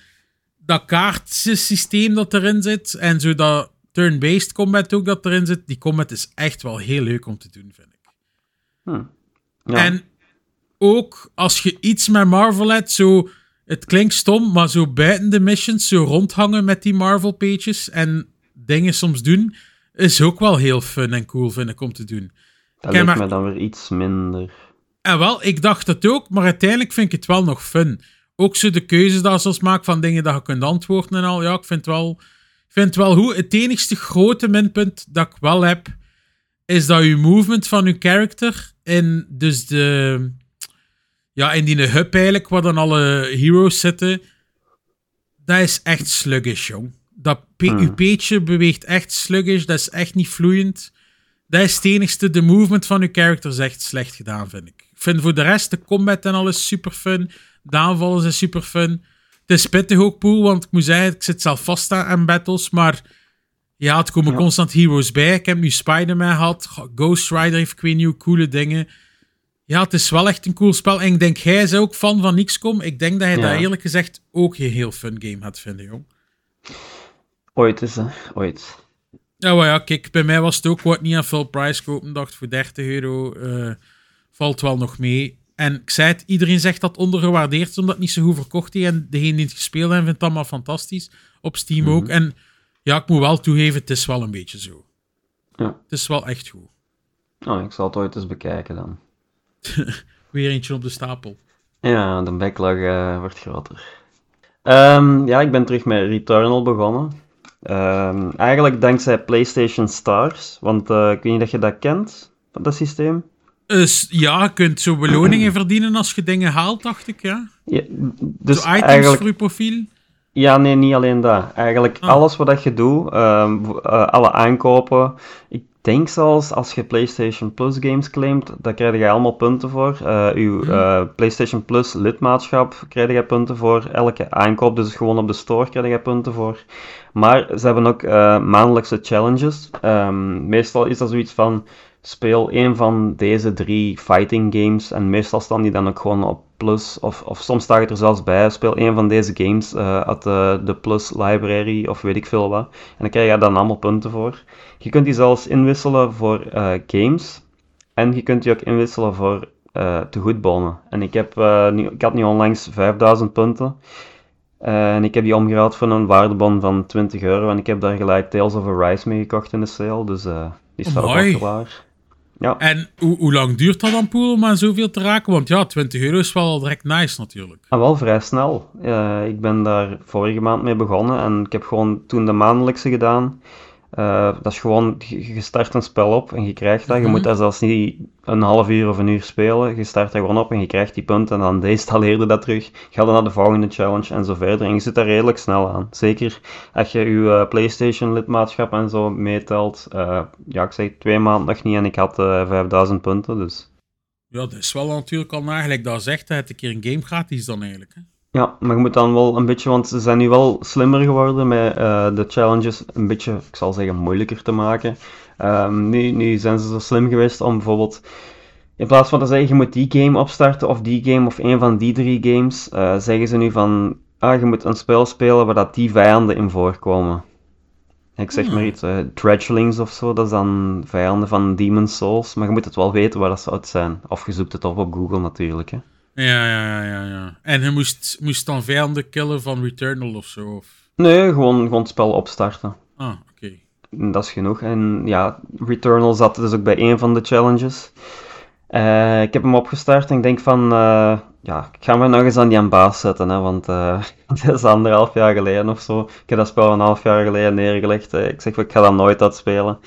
Speaker 5: dat kaartsysteem dat erin zit en zo dat turn-based combat ook dat erin zit, die combat is echt wel heel leuk om te doen, vind ik.
Speaker 4: Ja.
Speaker 5: En ook als je iets met Marvel hebt, zo, het klinkt stom, maar zo buiten de missions, zo rondhangen met die Marvel-pages en dingen soms doen, is ook wel heel fun en cool, vind ik, om te doen.
Speaker 4: dat lijkt
Speaker 5: maar-
Speaker 4: me dan weer iets minder.
Speaker 5: En wel, ik dacht het ook, maar uiteindelijk vind ik het wel nog fun. Ook zo de keuzes dat ze maken van dingen dat je kunt antwoorden en al. Ja, ik vind het wel, ik vind het wel goed. Het enigste grote minpunt dat ik wel heb, is dat je movement van je character in dus de... Ja, in die hub eigenlijk, waar dan alle heroes zitten, dat is echt sluggish, jong. Dat P
Speaker 4: Hmm.
Speaker 5: beweegt echt sluggish, dat is echt niet vloeiend. Dat is het enigste, de movement van uw character is echt slecht gedaan, vind ik. Ik vind voor de rest de combat en alles super fun. De aanvallen zijn super fun. Het is pittig ook, Poel, want ik moet zeggen, ik zit zelf vast aan, aan battles, maar ja, het komen
Speaker 4: Ja.
Speaker 5: constant heroes bij. Ik heb nu Spider-Man gehad, Ghost Rider heeft ik weet niet coole dingen. Ja, het is wel echt een cool spel. En ik denk, jij is ook fan van XCOM. Ik denk dat hij
Speaker 4: Ja.
Speaker 5: dat eerlijk gezegd ook een heel fun game gaat vinden, jong.
Speaker 4: Ooit is hè, ooit.
Speaker 5: Ja, maar ja, kijk, bij mij was het ook wat niet aan full price kopen. Dacht voor 30 euro eh, valt wel nog mee. En ik zei het, iedereen zegt dat ondergewaardeerd omdat het niet zo goed verkocht is. En degene die het gespeeld hebben, vindt het allemaal fantastisch. Op Steam
Speaker 4: Mhm.
Speaker 5: ook. En ja, ik moet wel toegeven, het is wel een beetje zo.
Speaker 4: Ja.
Speaker 5: Het is wel echt goed.
Speaker 4: Oh, ik zal het ooit eens bekijken dan.
Speaker 5: Weer eentje op de stapel.
Speaker 4: Ja, de backlog eh, wordt groter. Ehm, ja, ik ben terug met Returnal begonnen. Ehm, eigenlijk dankzij PlayStation Stars, want eh, ik weet niet of je dat kent, dat systeem.
Speaker 5: Dus ja, je kunt zo beloningen verdienen als je dingen haalt, dacht ik, ja.
Speaker 4: Ja, dus
Speaker 5: zo items
Speaker 4: eigenlijk,
Speaker 5: voor je profiel.
Speaker 4: ja, nee, niet alleen dat. Eigenlijk
Speaker 5: Ah.
Speaker 4: alles wat dat je doet, ehm, eh, alle aankopen. Ik denk zelfs als je PlayStation Plus games claimt, daar krijg je allemaal punten voor. Eh uw
Speaker 5: Mhm.
Speaker 4: eh, PlayStation Plus lidmaatschap krijg je punten voor. Elke aankoop, dus gewoon op de store krijg je punten voor. Maar ze hebben ook eh, maandelijkse challenges. Ehm, meestal is dat zoiets van speel een van deze drie fighting games. En meestal staan die dan ook gewoon op Plus. Of, of soms staat het er zelfs bij. Speel een van deze games eh, uit de, de Plus library of weet ik veel wat. En dan krijg je daar dan allemaal punten voor. Je kunt die zelfs inwisselen voor eh, games. En je kunt die ook inwisselen voor eh tegoedbonnen. En ik, heb, eh, nu, ik had nu onlangs 5000 punten. Eh, en ik heb die omgeruild voor een waardebon van 20 euro. En ik heb daar gelijk Tales of Arise mee gekocht in de sale. Dus eh, die staat ook klaar. Ja.
Speaker 5: En hoe, hoe lang duurt dat dan, Poel, om aan zoveel te raken? Want ja, 20 euro is wel direct nice natuurlijk.
Speaker 4: En wel vrij snel. Eh, ik ben daar vorige maand mee begonnen en ik heb gewoon toen de maandelijkse gedaan. Eh, dat is gewoon, je start een spel op en je krijgt dat. Je
Speaker 5: Mhm.
Speaker 4: moet daar zelfs niet een half uur of een uur spelen. Je start er gewoon op en je krijgt die punten en dan deinstalleer je dat terug. Ga dan naar de volgende challenge en zo verder. En je zit daar redelijk snel aan. Zeker als je je eh, PlayStation lidmaatschap en zo meetelt. Eh, ja, ik zeg twee maanden nog niet en ik had eh 5000 punten, dus...
Speaker 5: Ja, dat is wel natuurlijk al nagelijk dat zegt, dat het een keer een game gratis dan eigenlijk. Hè?
Speaker 4: Ja, maar je moet dan wel een beetje, want ze zijn nu wel slimmer geworden met eh, de challenges een beetje, ik zal zeggen, moeilijker te maken. Ehm, nu, nu zijn ze zo slim geweest om bijvoorbeeld, in plaats van te zeggen je moet die game opstarten of die game of een van die drie games, eh, zeggen ze nu van, ah, je moet een spel spelen waar dat die vijanden in voorkomen. Ik zeg maar iets, eh Dredgelings of zo, dat is dan vijanden van Demon's Souls, maar je moet het wel weten waar dat zou zijn. Of je zoekt het op op Google natuurlijk, hè.
Speaker 5: Ja, ja, ja, ja. En je moest, moest dan vijanden killen van Returnal of zo? Of...
Speaker 4: Nee, gewoon, gewoon het spel opstarten.
Speaker 5: Ah, oké.
Speaker 4: Dat is genoeg. En ja, Returnal zat dus ook bij een van de challenges. Eh, ik heb hem opgestart en ik denk van, eh, ja, ik ga me nog eens aan die aan baas zetten, hè, want eh dat is anderhalf jaar geleden of zo. Ik heb dat spel een half jaar geleden neergelegd. ik zeg, ik ga dat nooit uitspelen.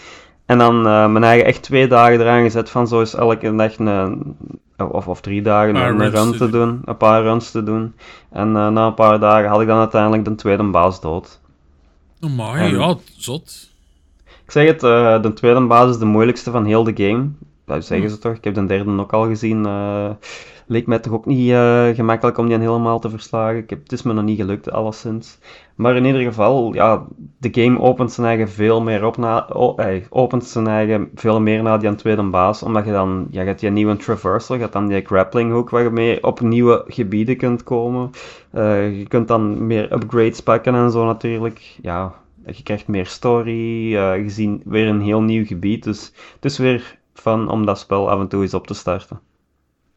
Speaker 4: En dan eh, mijn eigen echt twee dagen eraan gezet van zo is elke dag een, of, of drie dagen een run
Speaker 5: te
Speaker 4: doen, een paar runs te doen. En eh, na een paar dagen had ik dan uiteindelijk de tweede baas dood.
Speaker 5: Amai,
Speaker 4: En-
Speaker 5: ja, zot.
Speaker 4: Ik zeg het, eh, de tweede baas is de moeilijkste van heel de game. Dat zeggen
Speaker 5: Hm.
Speaker 4: ze toch? Ik heb de derde ook al gezien. leek mij toch ook niet gemakkelijk om die helemaal te verslagen. Ik heb, het is me nog niet gelukt, alleszins. Maar in ieder geval, ja, de game opent zijn eigen veel meer op na, opent zijn eigen veel meer na die tweede baas. Omdat je dan, ja, je hebt die nieuwe traversal, je hebt dan die grappling hook waar je mee op nieuwe gebieden kunt komen. Eh, je kunt dan meer upgrades pakken en zo natuurlijk. Ja, je krijgt meer story, eh, je ziet weer een heel nieuw gebied. Dus het is weer fun om dat spel af en toe eens op te starten.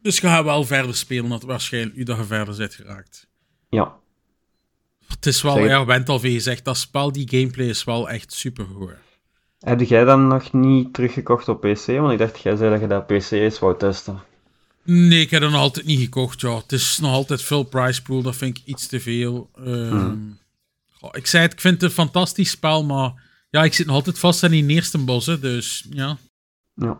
Speaker 5: Dus je gaat wel verder spelen, dat waarschijnlijk, u dat je verder bent geraakt.
Speaker 4: Ja,
Speaker 5: Het is wel, ja, bent al veel gezegd, dat spel, die gameplay is wel echt super goed.
Speaker 4: Heb jij dan nog niet teruggekocht op PC? Want ik dacht, jij zei dat je dat PC eens wou testen.
Speaker 5: Nee, ik heb dat nog altijd niet gekocht, ja. Het is nog altijd full price pool, dat vind ik iets te veel. Ehm, goh, ik zei het, ik vind het een fantastisch spel, maar ja, ik zit nog altijd vast aan die eerste bos, hè, dus ja.
Speaker 4: Ja.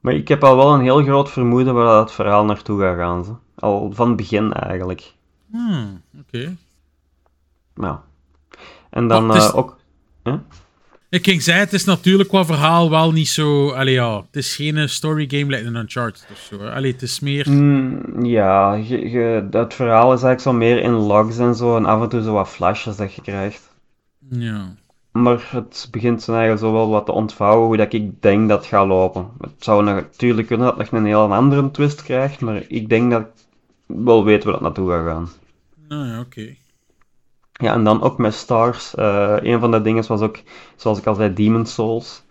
Speaker 4: Maar ik heb al wel een heel groot vermoeden waar dat verhaal naartoe gaat gaan. Ze. Al van het begin eigenlijk.
Speaker 5: Hmm, oké.
Speaker 4: Ja. En dan
Speaker 5: is-
Speaker 4: eh, ook...
Speaker 5: Ik ging zeggen, het is natuurlijk qua verhaal wel niet zo... Allee, ja, het is geen eh, story game like een Uncharted of zo. Allee, het is meer...
Speaker 4: Mm, ja, je, je, het verhaal is eigenlijk zo meer in logs en zo, en af en toe zo wat flashes dat je krijgt.
Speaker 5: Ja.
Speaker 4: Maar het begint zijn eigen zo wel wat te ontvouwen hoe dat ik denk dat het gaat lopen. Het zou natuurlijk kunnen dat het nog een heel andere twist krijgt, maar ik denk dat ik wel weet waar dat naartoe gaat gaan.
Speaker 5: Nou ja, oké.
Speaker 4: Ja, en dan ook met Stars. eh een van de dingen was ook, zoals ik al zei, Demon Souls.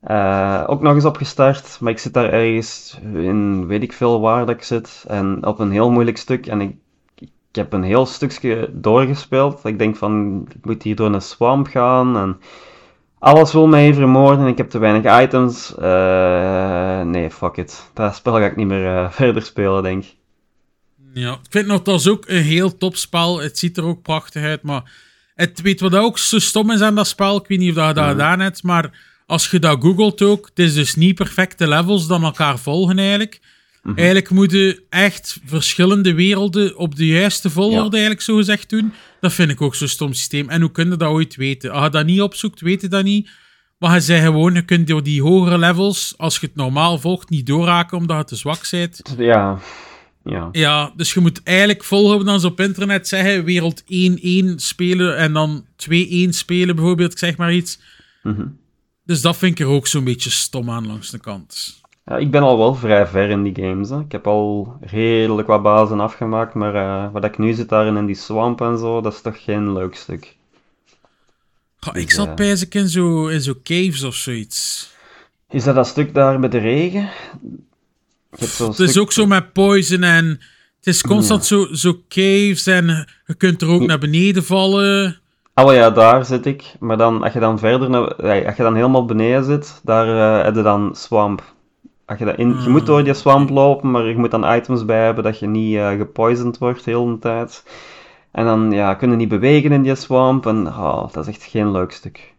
Speaker 4: Eh, ook nog eens opgestart, maar ik zit daar ergens in weet ik veel waar dat ik zit. En op een heel moeilijk stuk. En ik, ik heb een heel stukje doorgespeeld. Ik denk van, ik moet hier door een swamp gaan. En alles wil mij vermoorden. En ik heb te weinig items. Eh, nee, fuck it. Dat spel ga ik niet meer verder spelen, denk ik.
Speaker 5: Ja, ik vind nog, dat is ook een heel top spel. Het ziet er ook prachtig uit, maar het weet wat ook zo stom is aan dat spel. Ik weet niet of dat je dat gedaan hebt, maar als je dat googelt ook, het is dus niet perfecte levels dan elkaar volgen eigenlijk. Eigenlijk moeten echt verschillende werelden op de juiste volgorde
Speaker 4: Ja.
Speaker 5: eigenlijk zo gezegd doen. Dat vind ik ook zo'n stom systeem. En hoe kun je dat ooit weten? Als je dat niet opzoekt, weet je dat niet. Maar je zei gewoon, je kunt door die hogere levels, als je het normaal volgt, niet doorraken omdat je te zwak bent.
Speaker 4: Ja, ja.
Speaker 5: Ja, dus je moet eigenlijk volgen dan ze op internet zeggen wereld 1-1 spelen en dan 2-1 spelen bijvoorbeeld, ik zeg maar iets.
Speaker 4: Mhm.
Speaker 5: Dus dat vind ik er ook zo'n beetje stom aan langs de kant.
Speaker 4: Ja, ik ben al wel vrij ver in die games. Hè. Ik heb al redelijk wat bazen afgemaakt, maar eh, wat ik nu zit daarin in die swamp en zo, dat is toch geen leuk stuk.
Speaker 5: Goh,
Speaker 4: Dus,
Speaker 5: ik zat
Speaker 4: eh,
Speaker 5: bij in zo, in zo caves of zoiets.
Speaker 4: Is dat dat stuk daar met de regen?
Speaker 5: Het is ook zo met poison en het is constant zo, zo caves en je kunt er ook
Speaker 4: Ja.
Speaker 5: naar beneden vallen.
Speaker 4: Ah, ja, daar zit ik. Maar dan, als je dan verder, naar, als je dan helemaal beneden zit, daar eh, heb je dan swamp. Als je, dat in, je moet door die swamp lopen, maar je moet dan items bij hebben dat je niet eh gepoisoned wordt de hele tijd. En dan ja, kun je niet bewegen in die swamp. En oh, dat is echt geen leuk stuk.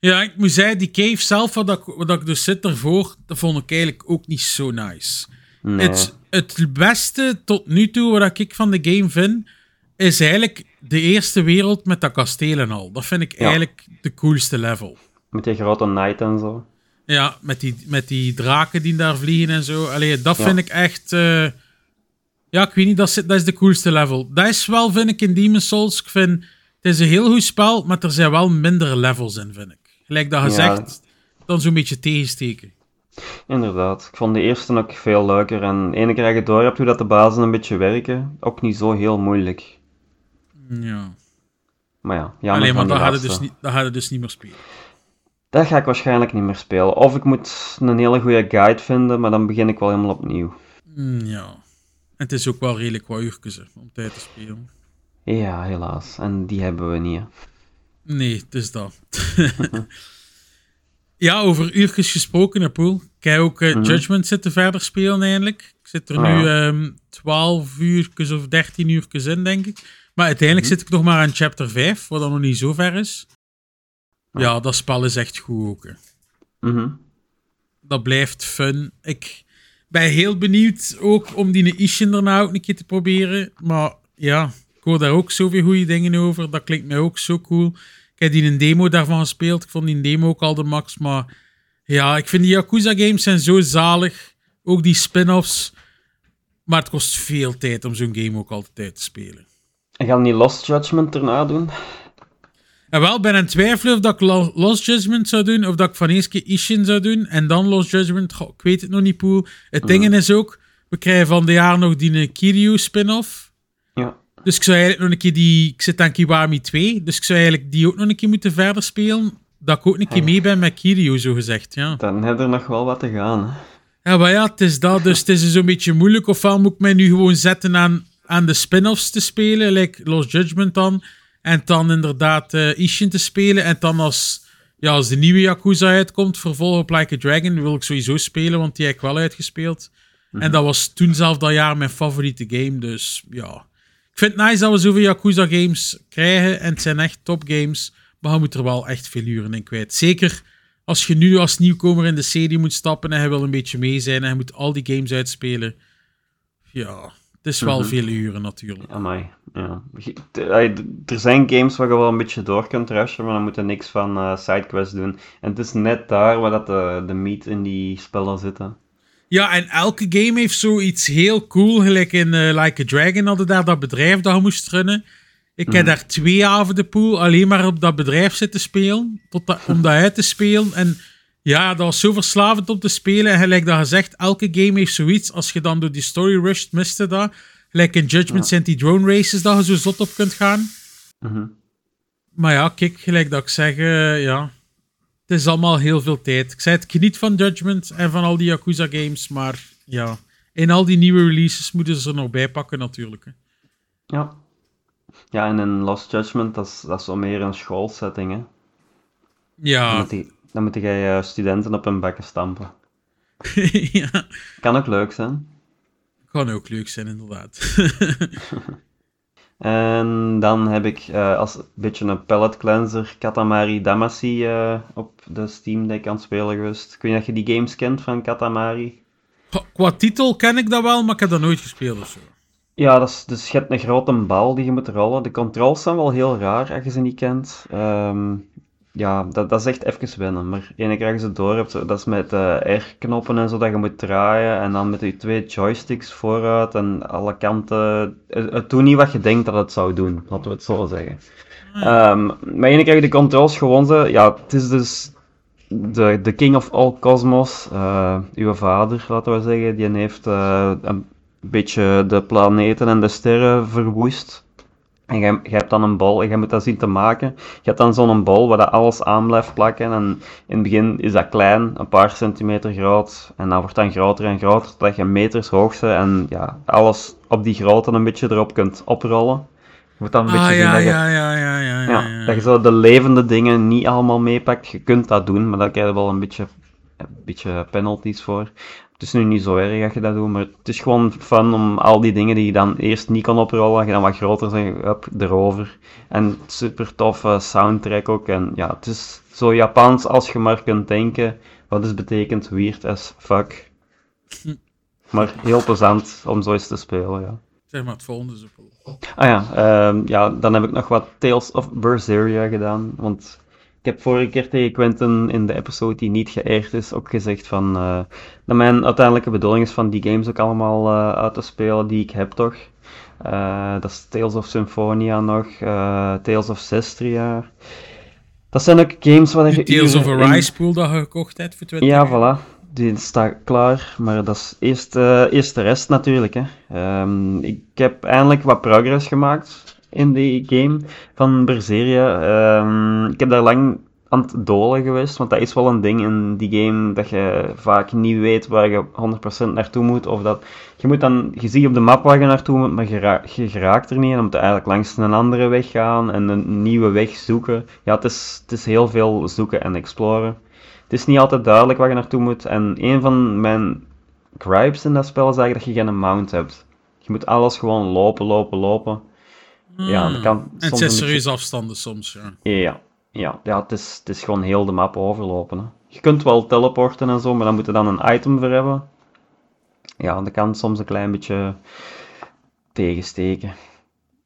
Speaker 5: Ja, ik moet zeggen, die cave zelf, dat, ik- dat ik dus zit ervoor, dat vond ik eigenlijk ook niet zo nice.
Speaker 4: Nee.
Speaker 5: Het, het beste tot nu toe wat ik van de game vind, is eigenlijk de eerste wereld met dat kasteel en al. Dat vind ik eigenlijk de coolste level.
Speaker 4: Met die grote knight en zo.
Speaker 5: Ja, met die, met die draken die daar vliegen en zo. Allee, dat
Speaker 4: Ja.
Speaker 5: vind ik echt... eh, ja, ik weet niet, dat is, dat is de coolste level. Dat is wel, vind ik, in Demon's Souls. Ik vind, het is een heel goed spel, maar er zijn wel minder levels in, vind ik. Gelijk dat
Speaker 4: Ja.
Speaker 5: zegt, dan zo'n beetje tegensteken.
Speaker 4: Inderdaad. Ik vond de eerste ook veel leuker. En ene keer dat je door hebt hoe dat de bazen een beetje werken, ook niet zo heel moeilijk.
Speaker 5: Ja.
Speaker 4: Maar ja, jammer
Speaker 5: Alleen maar hadden
Speaker 4: laatste.
Speaker 5: dus niet, dat hadden dus niet meer spelen.
Speaker 4: Dat ga ik waarschijnlijk niet meer spelen. Of ik moet een hele goede guide vinden, maar dan begin ik wel helemaal opnieuw.
Speaker 5: Mm, ja. En het is ook wel redelijk wat uurtjes om tijd te spelen.
Speaker 4: Ja, helaas. En die hebben we niet. hè.
Speaker 5: Nee, het is dat. ja, over uurtjes gesproken, hè, Poel. Ik heb ook eh,
Speaker 4: Mhm.
Speaker 5: Judgment zitten verder spelen eigenlijk. Ik zit er
Speaker 4: Ah,
Speaker 5: nu
Speaker 4: ja.
Speaker 5: ehm 12 uurtjes of 13 uurtjes in, denk ik. Maar uiteindelijk
Speaker 4: Mhm.
Speaker 5: zit ik nog maar aan chapter 5, wat dan nog niet zo ver is.
Speaker 4: Ah.
Speaker 5: Ja, dat spel is echt goed ook.
Speaker 4: Mhm.
Speaker 5: Dat blijft fun. Ik ben heel benieuwd ook om die Ishin daarna ook een keer te proberen. Maar ja, hoor daar ook zoveel goede dingen over. Dat klinkt mij ook zo cool. Ik heb die een demo daarvan gespeeld. Ik vond die demo ook al de max. Maar ja, ik vind die Yakuza games zijn zo zalig. Ook die spin-offs. Maar het kost veel tijd om zo'n game ook altijd te spelen.
Speaker 4: En gaan die Lost Judgment erna doen?
Speaker 5: En wel, ben aan twijfelen of dat ik Lo- Lost Judgment zou doen, of dat ik van eerst keer Ishin zou doen, en dan Lost Judgment. Goh, ik weet het nog niet, Poel. Het ding is ook, we krijgen van de jaar nog die Kiryu spin-off. Dus ik zou eigenlijk nog een keer die... Ik zit aan Kiwami 2, dus ik zou eigenlijk die ook nog een keer moeten verder spelen. Dat ik ook een keer mee ben met Kiryu, zo gezegd, ja.
Speaker 4: Dan heb je er nog wel wat te gaan.
Speaker 5: Ja, maar ja, het is dat, dus het is zo'n beetje moeilijk. Ofwel moet ik mij nu gewoon zetten aan, aan de spin-offs te spelen, like Lost Judgment dan. En dan inderdaad eh Ishin te spelen. En dan als, ja, als de nieuwe Yakuza uitkomt, vervolg op Like a Dragon, wil ik sowieso spelen, want die heb ik wel uitgespeeld. En dat was toen zelf dat jaar mijn favoriete game, dus ja. Ik vind het nice dat we zoveel Yakuza games krijgen en het zijn echt top games. Maar je moet er wel echt veel uren in kwijt. Zeker als je nu als nieuwkomer in de serie moet stappen en hij wil een beetje mee zijn en hij moet al die games uitspelen. Ja, Het is wel
Speaker 4: Mhm.
Speaker 5: veel uren natuurlijk.
Speaker 4: Amai, ja. Er zijn games waar je wel een beetje door kunt rushen, maar dan moet je niks van eh sidequests doen. En het is net daar waar dat de, de meat in die spellen zitten.
Speaker 5: Ja, en elke game heeft zoiets heel cool. Gelijk in eh, Like a Dragon hadden daar dat bedrijf dat je moest runnen. Ik heb
Speaker 4: Mhm.
Speaker 5: daar twee avonden de pool alleen maar op dat bedrijf zitten spelen. Tot dat, om dat uit te spelen. En ja, dat was zo verslavend om te spelen. En gelijk dat gezegd, elke game heeft zoiets. Als je dan door die story rushed, miste dat. Gelijk in Judgment zijn die drone races dat je zo zot op kunt gaan.
Speaker 4: Mhm.
Speaker 5: Maar ja, kijk, gelijk dat ik zeg, eh, ja. Het is allemaal heel veel tijd. Ik zei het, ik geniet van Judgment en van al die Yakuza games, maar ja. In al die nieuwe releases moeten ze er nog bij pakken natuurlijk. Hè.
Speaker 4: Ja. Ja, en in Lost Judgment, dat is, dat is wel meer een schoolsetting, hè. Dan
Speaker 5: Ja.
Speaker 4: moet, dan moet jij eh, studenten op hun bekken stampen.
Speaker 5: ja.
Speaker 4: Kan ook leuk zijn.
Speaker 5: Kan ook leuk zijn, inderdaad.
Speaker 4: En dan heb ik eh, als beetje een palette cleanser Katamari Damacy eh, op de Steam Deck aan het spelen geweest. Ik weet niet of je die games kent van Katamari.
Speaker 5: Qua titel ken ik dat wel, maar ik heb dat nooit gespeeld of zo.
Speaker 4: Ja, dat is, dus je hebt een grote bal die je moet rollen. De controls zijn wel heel raar als je ze niet kent. Ehm, ja, dat, dat is echt even wennen. Maar ene je ze door hebt, dat is met eh R-knoppen en zo dat je moet draaien. En dan met je twee joysticks vooruit en alle kanten. Het, het doet niet wat je denkt dat het zou doen, laten we het zo zeggen. Ehm, maar ene je de controls gewoon ze, ja, het is dus de, de king of all cosmos, eh, uw vader, laten we zeggen, die heeft eh, een beetje de planeten en de sterren verwoest. En jij hebt dan een bal en jij moet dat zien te maken. Je hebt dan zo'n bal waar dat alles aan blijft plakken. En in het begin is dat klein, een paar centimeter groot. En dan wordt dat groter en groter, totdat je meters hoog bent. En ja, alles op die grootte een beetje erop kunt oprollen. Je moet dan een beetje
Speaker 5: Ah,
Speaker 4: zien
Speaker 5: ja,
Speaker 4: dat je...
Speaker 5: ja, ja, ja, ja, ja,
Speaker 4: Ja,
Speaker 5: ja.
Speaker 4: dat je zo de levende dingen niet allemaal meepakt. Je kunt dat doen, maar daar krijg je wel een beetje, een beetje penalties voor. Het is nu niet zo erg dat je dat doet, maar het is gewoon fun om al die dingen die je dan eerst niet kon oprollen, dat je dan wat groter zijn, up, erover. En super toffe soundtrack ook. En ja, het is zo Japans als je maar kunt denken. Wat is betekent weird as fuck. Maar heel plezant om zo eens te spelen, ja.
Speaker 5: Zeg maar het volgende zo cool.
Speaker 4: Ah ja, ehm, ja, dan heb ik nog wat Tales of Berseria gedaan. Want ik heb vorige keer tegen Quentin in de episode die niet geëerd is ook gezegd van eh, dat mijn uiteindelijke bedoeling is van die games ook allemaal eh, uit te spelen die ik heb toch. Eh, dat is Tales of Symphonia nog, Tales of Cestria. Dat zijn ook games waar je
Speaker 5: Tales of
Speaker 4: uren in-
Speaker 5: Arise pool dat je gekocht hebt voor 20
Speaker 4: ja, voilà. Die staat klaar, maar dat is eerst, eerst de rest natuurlijk. Hè. Ehm, ik heb eindelijk wat progress gemaakt in die game van Berseria. Ehm, ik heb daar lang aan het dolen geweest, want dat is wel een ding in die game dat je vaak niet weet waar je 100% naartoe moet. Of dat, je, moet dan, je ziet op de map waar je naartoe moet, maar je, ra- je geraakt er niet. En dan moet je eigenlijk langs een andere weg gaan en een nieuwe weg zoeken. Ja, het is, het is heel veel zoeken en exploren. Het is niet altijd duidelijk waar je naartoe moet. En een van mijn gripes in dat spel is eigenlijk dat je geen mount hebt. Je moet alles gewoon lopen, lopen, lopen. Ja, dat kan
Speaker 5: En het
Speaker 4: soms
Speaker 5: zijn serieuze afstanden soms, ja.
Speaker 4: Ja, ja, ja het, is, het is gewoon heel de map overlopen. Hè. Je kunt wel teleporten en zo, maar dan moet je dan een item voor hebben. Ja, dat kan soms een klein beetje tegensteken.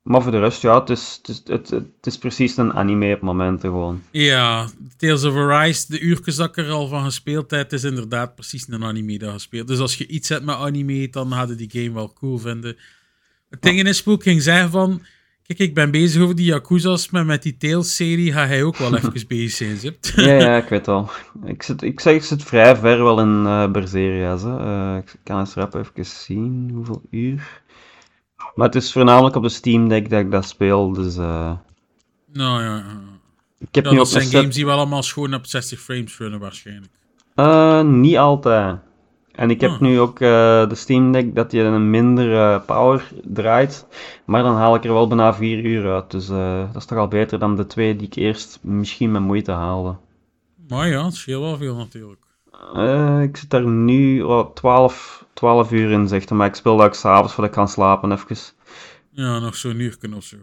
Speaker 4: Maar voor de rest, ja, het is, het is, het, het is precies een anime op momenten gewoon.
Speaker 5: Ja, Tales of Arise, de uurtjes dat ik er al van gespeeld heb, is inderdaad precies een anime dat gespeeld. Dus als je iets hebt met anime, dan hadden die game wel cool vinden. Het ding is, Spook ging zeggen van... Kijk, ik ben bezig over die Yakuza's, maar met die Tales-serie ga hij ook wel even bezig zijn.
Speaker 4: Ja, ja, ik weet wel. Ik, zit, ik zeg, ik zit vrij ver wel in eh Berzeria's. Eh, ik kan eens rap even zien hoeveel uur. Maar het is voornamelijk op de Steam Deck dat ik dat speel, dus... eh,
Speaker 5: Nou ja,
Speaker 4: ik heb nu
Speaker 5: dat zijn
Speaker 4: set-
Speaker 5: games die wel allemaal schoon op 60 frames runnen waarschijnlijk.
Speaker 4: Eh, niet altijd. En ik heb
Speaker 5: Ah.
Speaker 4: nu ook eh, de Steam Deck dat je een minder eh, power draait. Maar dan haal ik er wel bijna 4 uur uit. Dus eh, dat is toch al beter dan de twee die ik eerst misschien met moeite haalde.
Speaker 5: Maar ja, het scheelt wel veel natuurlijk.
Speaker 4: Eh, ik zit daar nu oh, 12, 12 uur in, zegt hij. Maar ik speel dat ook s'avonds voordat ik kan slapen even.
Speaker 5: Ja, nog zo'n uur of zo.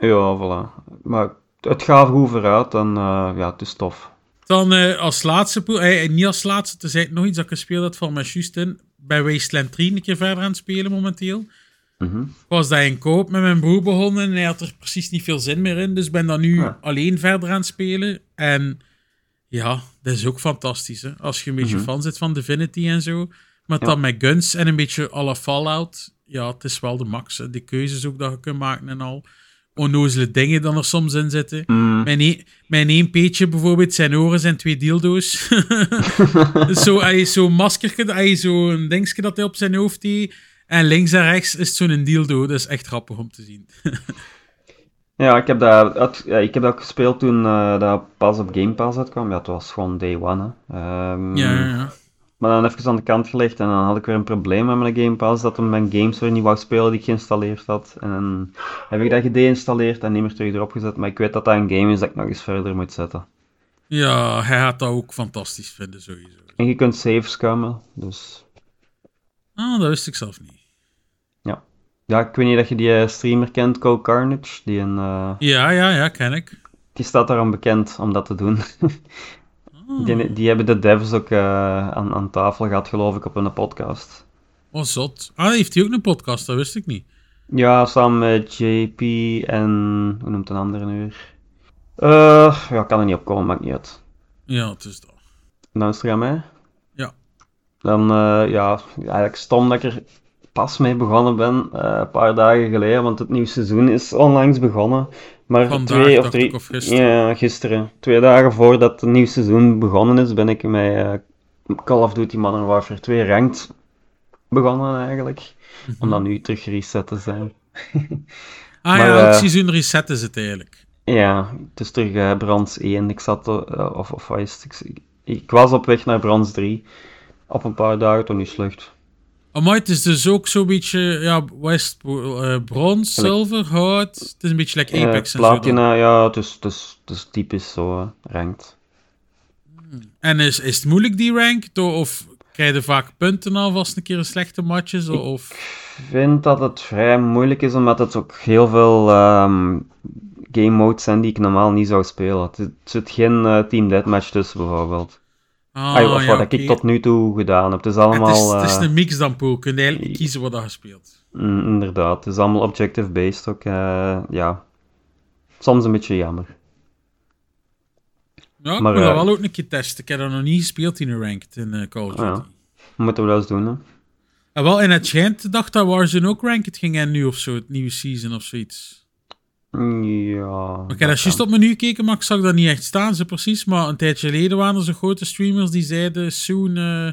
Speaker 4: Ja, voilà. Maar het gaat goed vooruit en ja, het is tof.
Speaker 5: Dan eh, als laatste, poel- eh, niet als laatste, te zijn nog iets dat ik gespeeld had van mijn in. Bij Wasteland 3 een keer verder aan het spelen momenteel.
Speaker 4: Mhm.
Speaker 5: Ik was dat in koop met mijn broer begonnen en hij had er precies niet veel zin meer in. Dus ben dan nu
Speaker 4: Ja.
Speaker 5: alleen verder aan het spelen. En ja, dat is ook fantastisch. Hè? Als je een beetje
Speaker 4: Mhm.
Speaker 5: fan zit van Divinity en zo. Maar
Speaker 4: Ja.
Speaker 5: dan met guns en een beetje la Fallout. Ja, het is wel de max. Hè. De keuzes ook dat je kunt maken en al. Onnozele dingen dan er soms in zitten.
Speaker 4: Mm,
Speaker 5: Mijn, e mijn één peetje bijvoorbeeld, zijn oren zijn twee dildo's. zo, zo'n maskertje, hij is zo'n dingetje dat hij op zijn hoofd heeft. En links en rechts is zo'n dildo. Dat is echt grappig om te zien.
Speaker 4: Ja, ik heb dat, uit- ja, ik heb dat gespeeld toen eh, dat pas op Game Pass uitkwam. Ja, het was gewoon day one. Hè. Ehm,
Speaker 5: Ja, ja, ja.
Speaker 4: Maar dan even aan de kant gelegd en dan had ik weer een probleem met mijn Game Pass dat hem mijn games weer niet wou spelen die ik geïnstalleerd had. En dan heb ik dat gedeinstalleerd en niet meer terug erop gezet. Maar ik weet dat dat een game is dat ik nog eens verder moet zetten.
Speaker 5: Ja, hij gaat dat ook fantastisch vinden, sowieso.
Speaker 4: En je kunt saves komen, dus
Speaker 5: Ah, dat wist ik zelf niet.
Speaker 4: ja, ik weet niet dat je die eh, streamer kent, Co Carnage. Die, een, eh,
Speaker 5: Ja, ja, ja, ken ik.
Speaker 4: die staat daarom bekend om dat te doen. Die, die hebben de devs ook eh, aan, aan tafel gehad, geloof ik, op een podcast.
Speaker 5: oh, zot. Ah, heeft hij ook een podcast? Dat wist ik niet.
Speaker 4: Ja, samen met JP en... Hoe noemt een andere nu weer? Eh, ja, ik kan er niet op komen, maakt niet uit.
Speaker 5: Ja, het is dat.
Speaker 4: Dan is het er aan mij.
Speaker 5: Ja.
Speaker 4: Dan, eh, ja, eigenlijk stom dat ik er pas mee begonnen ben, eh, een paar dagen geleden, want het nieuwe seizoen is onlangs begonnen. Maar
Speaker 5: Vandaag,
Speaker 4: twee of drie...
Speaker 5: of gisteren.
Speaker 4: Ja, gisteren. Twee dagen voordat het nieuwe seizoen begonnen is, ben ik met eh, Call of Duty Modern Warfare 2 ranked begonnen eigenlijk. Om dan nu terug reset te zijn.
Speaker 5: Ah
Speaker 4: Maar,
Speaker 5: ja, elk
Speaker 4: eh,
Speaker 5: seizoen resetten ze het eigenlijk.
Speaker 4: Ja, het is terug eh, brons 1. Ik zat, of, of wat is het? Ik, ik was op weg naar brons 3. Op een paar dagen, toen niet slecht.
Speaker 5: Het is dus ook zo'n beetje, ja, het? Eh, brons, zilver, hout. Het is een beetje like
Speaker 4: Eh,
Speaker 5: Apex en zo.
Speaker 4: ja, het is, het is, het is typisch zo, ranked.
Speaker 5: En is, is het moeilijk die rank? Of krijg je vaak punten al als een keer een slechte match is? Of...
Speaker 4: Ik vind dat het vrij moeilijk is, omdat het ook heel veel ehm, game modes zijn die ik normaal niet zou spelen. Het, het zit geen eh, team deathmatch tussen, bijvoorbeeld.
Speaker 5: Ah,
Speaker 4: Ay, of
Speaker 5: ja,
Speaker 4: wat ik tot nu toe gedaan heb. Het is
Speaker 5: Het
Speaker 4: allemaal...
Speaker 5: is, het is
Speaker 4: eh,
Speaker 5: een mix dan. Kun je eigenlijk kiezen wat je speelt.
Speaker 4: mm, inderdaad, het is allemaal objective-based ook. eh, ja, soms een beetje jammer.
Speaker 5: Ja, ik
Speaker 4: Maar, eh,
Speaker 5: dat wel ook een keer testen. Ik heb dat nog niet gespeeld in een ranked in eh, Call of Duty.
Speaker 4: Ah, ja. Moeten we dat eens doen, hè?
Speaker 5: En wel, in het schijnt dacht dat Warzone ook ranked ging en nu of zo, het nieuwe season of zoiets.
Speaker 4: Ja.
Speaker 5: Ik heb dat juist op menu gekeken, maar ik zag dat niet echt staan, ze precies. Maar een tijdje geleden waren er zo grote streamers die zeiden soon, eh,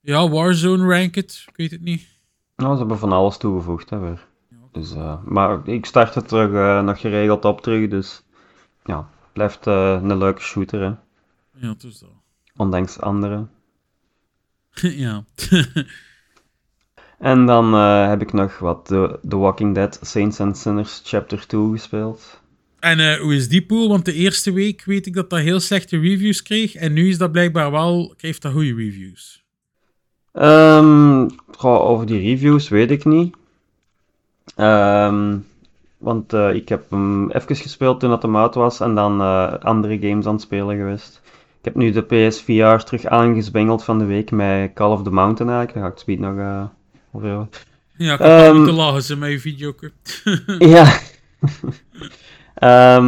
Speaker 5: ja, Warzone ranked. Ik weet het niet.
Speaker 4: Nou, ze hebben van alles toegevoegd, hè, weer. Dus, eh, maar ik start het terug eh, nog geregeld op terug, dus... Ja, blijft een leuke shooter, hè.
Speaker 5: Ja, het is dat.
Speaker 4: Ondanks andere.
Speaker 5: ja.
Speaker 4: En dan eh, heb ik nog wat The, The Walking Dead Saints and Sinners Chapter 2 gespeeld.
Speaker 5: en eh, hoe is die pool? Want de eerste week weet ik dat dat heel slechte reviews kreeg. En nu is dat blijkbaar wel, heeft dat goede reviews.
Speaker 4: Ehm, goh, over die reviews weet ik niet. Ehm, want eh, ik heb hem even gespeeld toen dat hem uit was en dan andere games aan het spelen geweest. Ik heb nu de PSVR terug aangezwengeld van de week met Call of the Mountain eigenlijk. Daar ga ik het speed nog hebben.
Speaker 5: Ja, ik
Speaker 4: Ehm,
Speaker 5: lachen ze met je video.
Speaker 4: Ja.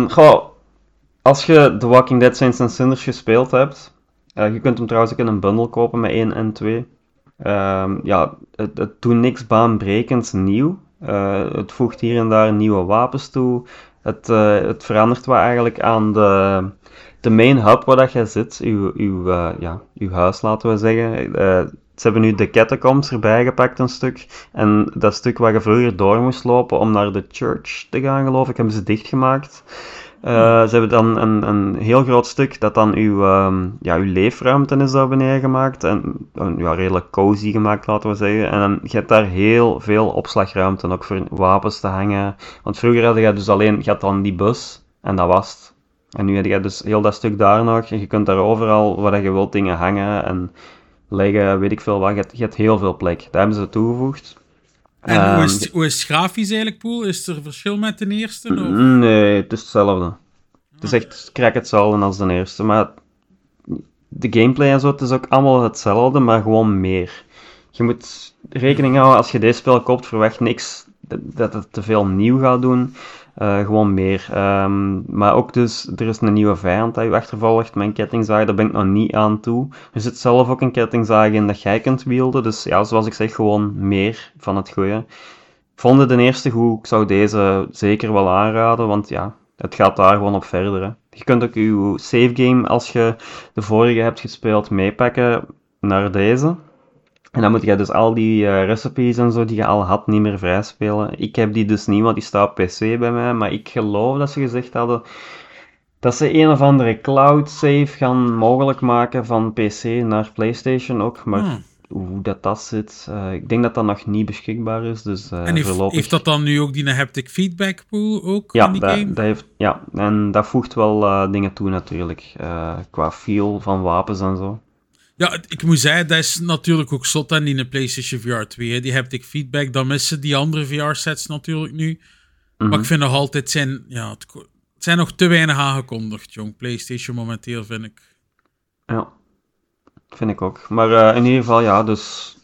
Speaker 4: Goh, als je The Walking Dead Saints and Sinners gespeeld hebt, eh, je kunt hem trouwens ook in een bundle kopen met 1 en 2. Ehm, ja, het, het doet niks baanbrekends nieuw. Eh, het voegt hier en daar nieuwe wapens toe. Het, eh, het verandert wat eigenlijk aan de, de main hub waar dat jij zit. Uw, uw, ja, uw huis, laten we zeggen. Ze hebben nu de catacombs erbij gepakt, een stuk. En dat stuk waar je vroeger door moest lopen om naar de church te gaan, geloof ik, hebben ze dichtgemaakt. Eh, ze hebben dan een, een heel groot stuk dat dan uw, ehm, ja, uw leefruimte is daar beneden gemaakt. En ja, redelijk cozy gemaakt, laten we zeggen. En dan, je hebt daar heel veel opslagruimte ook voor wapens te hangen. Want vroeger had je dus alleen, je had dan die bus en dat was het. En nu heb je dus heel dat stuk daar nog. En je kunt daar overal waar je wilt dingen hangen en leggen, weet ik veel wat. Je hebt, je hebt heel veel plek. Dat hebben ze toegevoegd.
Speaker 5: En hoe,
Speaker 4: Ehm,
Speaker 5: is het, hoe is het grafisch eigenlijk, Poel? Is er verschil met de eerste? Of?
Speaker 4: Nee, het is hetzelfde. Het is echt krijg hetzelfde als de eerste. Maar de gameplay en zo, het is ook allemaal hetzelfde, maar gewoon meer. Je moet rekening houden, als je deze spel koopt, verwacht niks dat het te veel nieuw gaat doen. Eh, gewoon meer. Ehm, maar ook dus, er is een nieuwe vijand dat je achtervolgt een kettingzaag. Daar ben ik nog niet aan toe. Er zit zelf ook een kettingzaag in dat jij kunt wielden. Dus ja, zoals ik zeg, gewoon meer van het goeie. Ik vond het de eerste goed. Ik zou deze zeker wel aanraden, want ja, het gaat daar gewoon op verder. Hè. Je kunt ook je save game, als je de vorige hebt gespeeld, meepakken naar deze. En dan moet je dus al die eh, recipes en zo die je al had niet meer vrijspelen. Ik heb die dus niet, want die staat op PC bij mij. Maar ik geloof dat ze gezegd hadden dat ze een of andere cloud save gaan mogelijk maken van PC naar PlayStation ook. Maar
Speaker 5: Hmm.
Speaker 4: hoe dat dat zit, eh, ik denk dat dat nog niet beschikbaar is. Dus eh,
Speaker 5: en heeft,
Speaker 4: voorlopig...
Speaker 5: heeft dat dan nu ook die haptic feedback pool ook
Speaker 4: Ja,
Speaker 5: in die
Speaker 4: dat,
Speaker 5: game?
Speaker 4: dat heeft, ja, en dat voegt wel dingen toe natuurlijk. qua feel van wapens en zo.
Speaker 5: Ja, ik moet zeggen, dat is natuurlijk ook zot aan die in de PlayStation VR 2. Hè. Die haptic feedback, dan missen die andere VR-sets natuurlijk nu.
Speaker 4: Mhm.
Speaker 5: Maar ik vind nog altijd, zijn, ja, het, zijn nog te weinig aangekondigd, jong. PlayStation momenteel, vind ik.
Speaker 4: Ja, vind ik ook. Maar eh, in ieder geval, ja, dus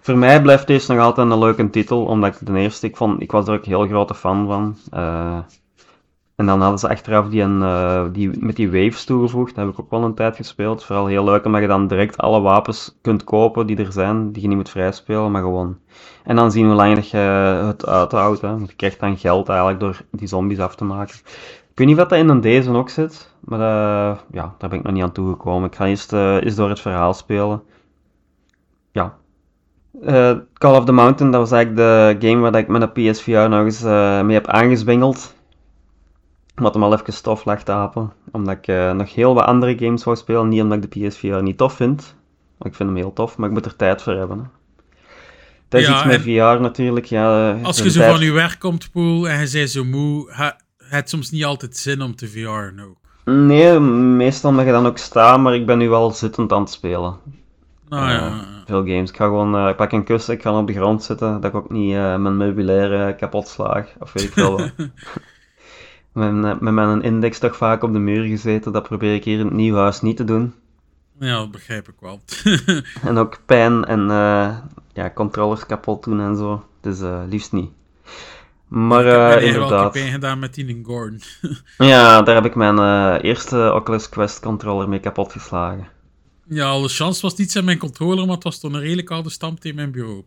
Speaker 4: voor mij blijft deze nog altijd een leuke titel, omdat ik de eerste, ik, vond, ik was er ook een heel grote fan van. Eh, en dan hadden ze achteraf die, een, eh, die met die waves toegevoegd, dat heb ik ook wel een tijd gespeeld. Vooral heel leuk, omdat je dan direct alle wapens kunt kopen die er zijn, die je niet moet vrijspelen, maar gewoon. En dan zien hoe lang je het uithoudt, hè. Want je krijgt dan geld eigenlijk door die zombies af te maken. Ik weet niet wat dat in een deze ook zit, maar eh, ja, daar ben ik nog niet aan toegekomen. Ik ga eerst, eh, eens door het verhaal spelen. Ja. Call of the Mountain, dat was eigenlijk de game waar ik met de PSVR nog eens mee heb aangezwengeld. Omdat hem al even stof lag te apen. Omdat ik eh, nog heel wat andere games wou spelen. Niet omdat ik de PSVR niet tof vind. Want ik vind hem heel tof, maar ik moet er tijd voor hebben. Hè. Dat is
Speaker 5: Ja,
Speaker 4: iets met VR natuurlijk. Ja, eh,
Speaker 5: Als je zo
Speaker 4: tijd-
Speaker 5: van je werk komt, Poel, en je bent zo moe, ha- het soms niet altijd zin om te VR'en ook.
Speaker 4: Nee, meestal mag je dan ook staan, maar ik ben nu wel zittend aan het spelen.
Speaker 5: Nou
Speaker 4: Eh,
Speaker 5: ja,
Speaker 4: Veel games. Ik ga gewoon, eh, ik pak een kussen, ik ga op de grond zitten, dat ik ook niet mijn meubilair kapot slaag, of weet ik veel Mijn, eh, met mijn index toch vaak op de muur gezeten, dat probeer ik hier in het nieuwe huis niet te doen.
Speaker 5: ja, dat begrijp ik wel.
Speaker 4: En ook pijn en eh, ja, controllers kapot doen en zo, dus eh, liefst niet. Maar
Speaker 5: ik heb wel
Speaker 4: inderdaad,
Speaker 5: pijn gedaan met die Gordon.
Speaker 4: ja, daar heb ik mijn eerste Oculus Quest controller mee kapot geslagen.
Speaker 5: ja, alle chance was niet aan mijn controller, maar het was toch een redelijk oude stamp in mijn bureau.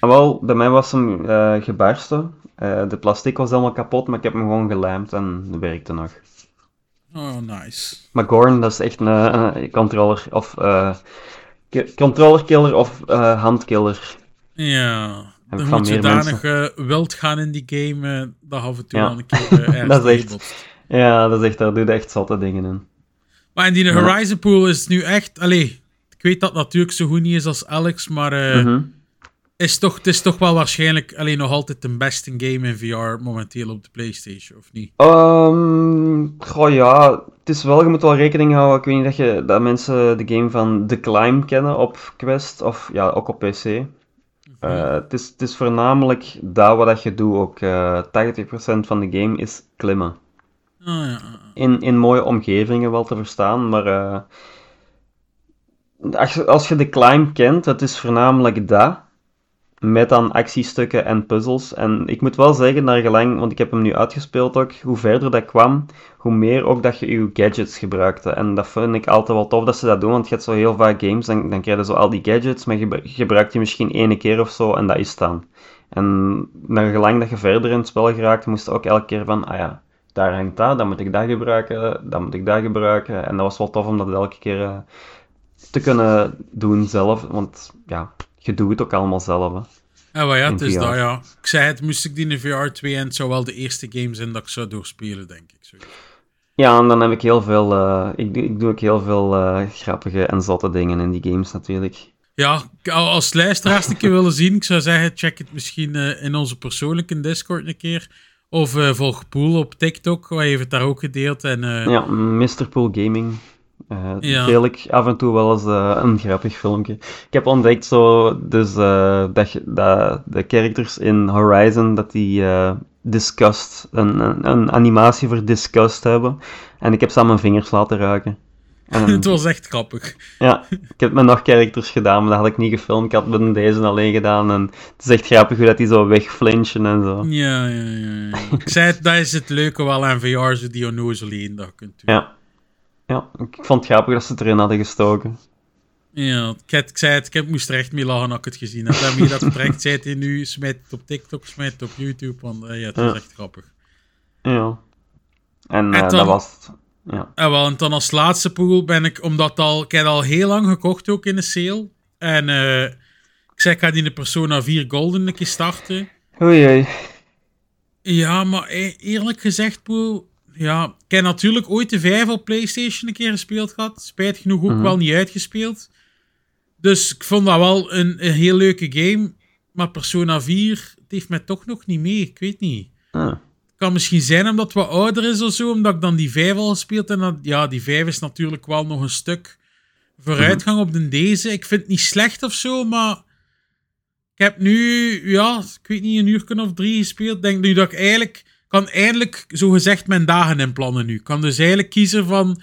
Speaker 4: Ah, Wel, bij mij was hem eh, gebarsten. Eh, de plastic was helemaal kapot, maar ik heb hem gewoon gelijmd en dat werkte nog.
Speaker 5: oh, nice.
Speaker 4: Maar Gorn, dat is echt een, een controller of eh ki- controllerkiller of eh, handkiller.
Speaker 5: Ja,
Speaker 4: ik van
Speaker 5: moet zodanig eh, wild gaan in die game, dat af en toe
Speaker 4: Ja.
Speaker 5: wel een keer ergens
Speaker 4: Dat is echt-. Ja, dat is echt, daar doet echt zotte dingen in.
Speaker 5: Maar in die
Speaker 4: Ja.
Speaker 5: Horizon Pool is het nu echt... Allee, ik weet dat het natuurlijk zo goed niet is als Alex, maar
Speaker 4: Mhm.
Speaker 5: Is toch, het is toch wel waarschijnlijk alleen nog altijd de beste game in VR momenteel op de PlayStation, of niet?
Speaker 4: Ehm, goh ja, het is wel, je moet wel rekening houden. Ik weet niet dat, je, dat mensen de game van The Climb kennen op Quest, of ja, ook op PC. Eh, het, is, het is voornamelijk dat wat dat je doet ook. eh 80% van de game is klimmen.
Speaker 5: Ah, ja, ja.
Speaker 4: in, in mooie omgevingen wel te verstaan, maar eh, als, je, als je de climb kent, het is voornamelijk dat, met dan actiestukken en puzzels. En ik moet wel zeggen, naar gelang, want ik heb hem nu uitgespeeld ook, hoe verder dat kwam, hoe meer ook dat je je gadgets gebruikte. En dat vind ik altijd wel tof dat ze dat doen, want je hebt zo heel vaak games, dan, dan krijg je zo al die gadgets, maar je gebru- gebruikt die misschien ene keer of zo, en dat is dan. En naar gelang dat je verder in het spel geraakt, moest je ook elke keer van, ah ja, daar hangt dat, dan moet ik dat gebruiken, dan moet ik dat gebruiken. En dat was wel tof om dat elke keer eh, te kunnen doen zelf, want ja, je doet het ook allemaal zelf. Hè.
Speaker 5: Ja, maar ja, het is dat, ja. Ik zei het, moest ik die in VR 2 en het zou wel de eerste game zijn dat ik zou doorspelen, denk ik. Zo.
Speaker 4: Ja, en dan heb ik heel veel, eh, ik, doe- ik doe ook heel veel eh, grappige en zotte dingen in die games natuurlijk.
Speaker 5: Ja, als luisteraars een keer willen zien, ik zou zeggen, check het misschien eh, in onze persoonlijke Discord een keer. Of volg Poel op TikTok, hij heeft het daar ook gedeeld. En,
Speaker 4: Ja, Mr. Pool Gaming.
Speaker 5: Ja.
Speaker 4: deel ik af en toe wel eens eh, een grappig filmpje. Ik heb ontdekt zo, dus, eh, dat, je- dat de characters in Horizon, dat die disgust, een, een, een animatie voor disgust hebben. En ik heb ze aan mijn vingers laten ruiken. En,
Speaker 5: het was echt grappig.
Speaker 4: Ja, ik heb met nog characters gedaan, maar dat had ik niet gefilmd. Ik had met deze alleen gedaan. En het is echt grappig hoe dat die zo wegflinchen en zo.
Speaker 5: Ja, ja, ja. ja. ik zei het, dat is het leuke wel aan VR, zo die onnozele in dat kunt doen.
Speaker 4: Ja. Ja, ik vond het grappig dat ze het erin hadden gestoken.
Speaker 5: Ja, ik, had- ik zei het, ik moest er echt mee lachen als ik het gezien heb. Daarmee dat het direct zei hij nu, smijt het op TikTok, smijt het op YouTube, want eh, ja, het was
Speaker 4: Ja.
Speaker 5: echt grappig.
Speaker 4: Ja. En, eh,
Speaker 5: dan-
Speaker 4: dat was het. Ja.
Speaker 5: En wel, en dan als laatste pool ben ik, omdat al, ik heb al heel lang gekocht ook in de sale. En eh, ik zei, ik ga die in de Persona 4 Golden een keer starten.
Speaker 4: Oei, oei.
Speaker 5: Ja, maar eerlijk gezegd, poel, ja, ik heb natuurlijk ooit de 5 op PlayStation een keer gespeeld gehad. Spijt genoeg ook
Speaker 4: Mhm.
Speaker 5: wel niet uitgespeeld. Dus ik vond dat wel een, een heel leuke game. Maar Persona 4, het heeft mij toch nog niet mee. Ik weet niet.
Speaker 4: Ah.
Speaker 5: Het kan misschien zijn omdat het wat ouder is of zo, omdat ik dan die 5 al gespeeld en dat, ja, die 5 is natuurlijk wel nog een stuk vooruitgang op de deze. Ik vind het niet slecht of zo, maar ik heb nu, ja, ik weet niet, een uur of drie gespeeld. Ik denk nu dat ik eigenlijk, kan eindelijk zo gezegd mijn dagen inplannen nu. Ik kan dus eigenlijk kiezen van,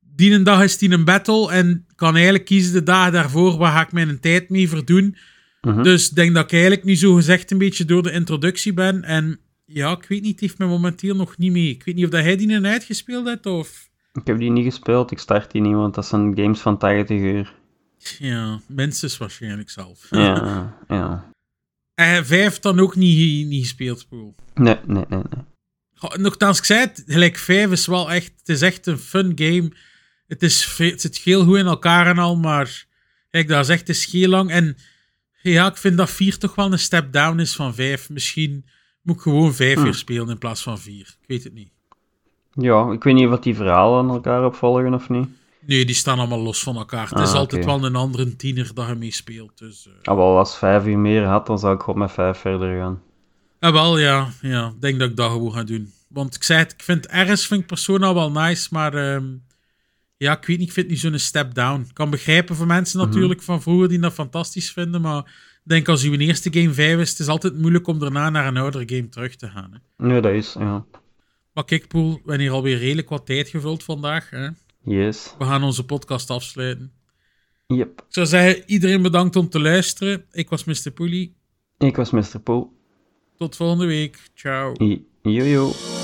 Speaker 5: die een dag is die een battle en kan eigenlijk kiezen de dagen daarvoor, waar ga ik mijn tijd mee verdoen.
Speaker 4: Mhm.
Speaker 5: Dus ik denk dat ik eigenlijk nu zo gezegd een beetje door de introductie ben. En ja, ik weet niet, het heeft mij momenteel nog niet mee. Ik weet niet of dat hij die een uitgespeeld heeft of...
Speaker 4: Ik heb die niet gespeeld, ik start die niet, want dat zijn games van 80 uur.
Speaker 5: Ja, minstens waarschijnlijk zelf.
Speaker 4: Ja, ja.
Speaker 5: En vijf dan ook niet, niet gespeeld, Poel.
Speaker 4: Nee, nee, nee, nee.
Speaker 5: Nogthans, ik zei het, gelijk 5 is wel echt, het is echt een fun game. Het, is, het zit heel goed in elkaar en al, maar kijk, dat is echt, het is heel lang. En ja, ik vind dat 4 toch wel een step down is van 5. Misschien moet ik gewoon 5
Speaker 4: Hm.
Speaker 5: weer spelen in plaats van 4. Ik weet het niet.
Speaker 4: Ja, ik weet niet of die verhalen aan elkaar opvolgen of niet.
Speaker 5: Nee, die staan allemaal los van elkaar. Het is
Speaker 4: Ah,
Speaker 5: altijd wel een andere tiener dat je mee speelt. Dus, eh.
Speaker 4: Ah, wel, als 5 uur meer had, dan zou ik gewoon met 5 verder gaan.
Speaker 5: Ah, wel, ja. ja. Ik denk dat ik dat gewoon ga doen. Want ik zei het, ik vind RS vind ik Persona wel nice, maar ehm, ja, ik weet niet, ik vind niet zo'n step down. Ik kan begrijpen voor mensen
Speaker 4: Mhm.
Speaker 5: natuurlijk van vroeger die dat fantastisch vinden, maar ik denk als uw eerste game 5 is, het is altijd moeilijk om daarna naar een oudere game terug te gaan. Hè.
Speaker 4: Nee, dat is, ja.
Speaker 5: Maar kijk, Poel, we hebben hier alweer redelijk wat tijd gevuld vandaag. Hè.
Speaker 4: Yes.
Speaker 5: We gaan onze podcast afsluiten.
Speaker 4: Yep.
Speaker 5: Ik zou zeggen, iedereen bedankt om te luisteren. Ik was Mr. Poelie.
Speaker 4: Ik was Mr. Poe.
Speaker 5: Tot volgende week. Ciao.
Speaker 4: Jojo.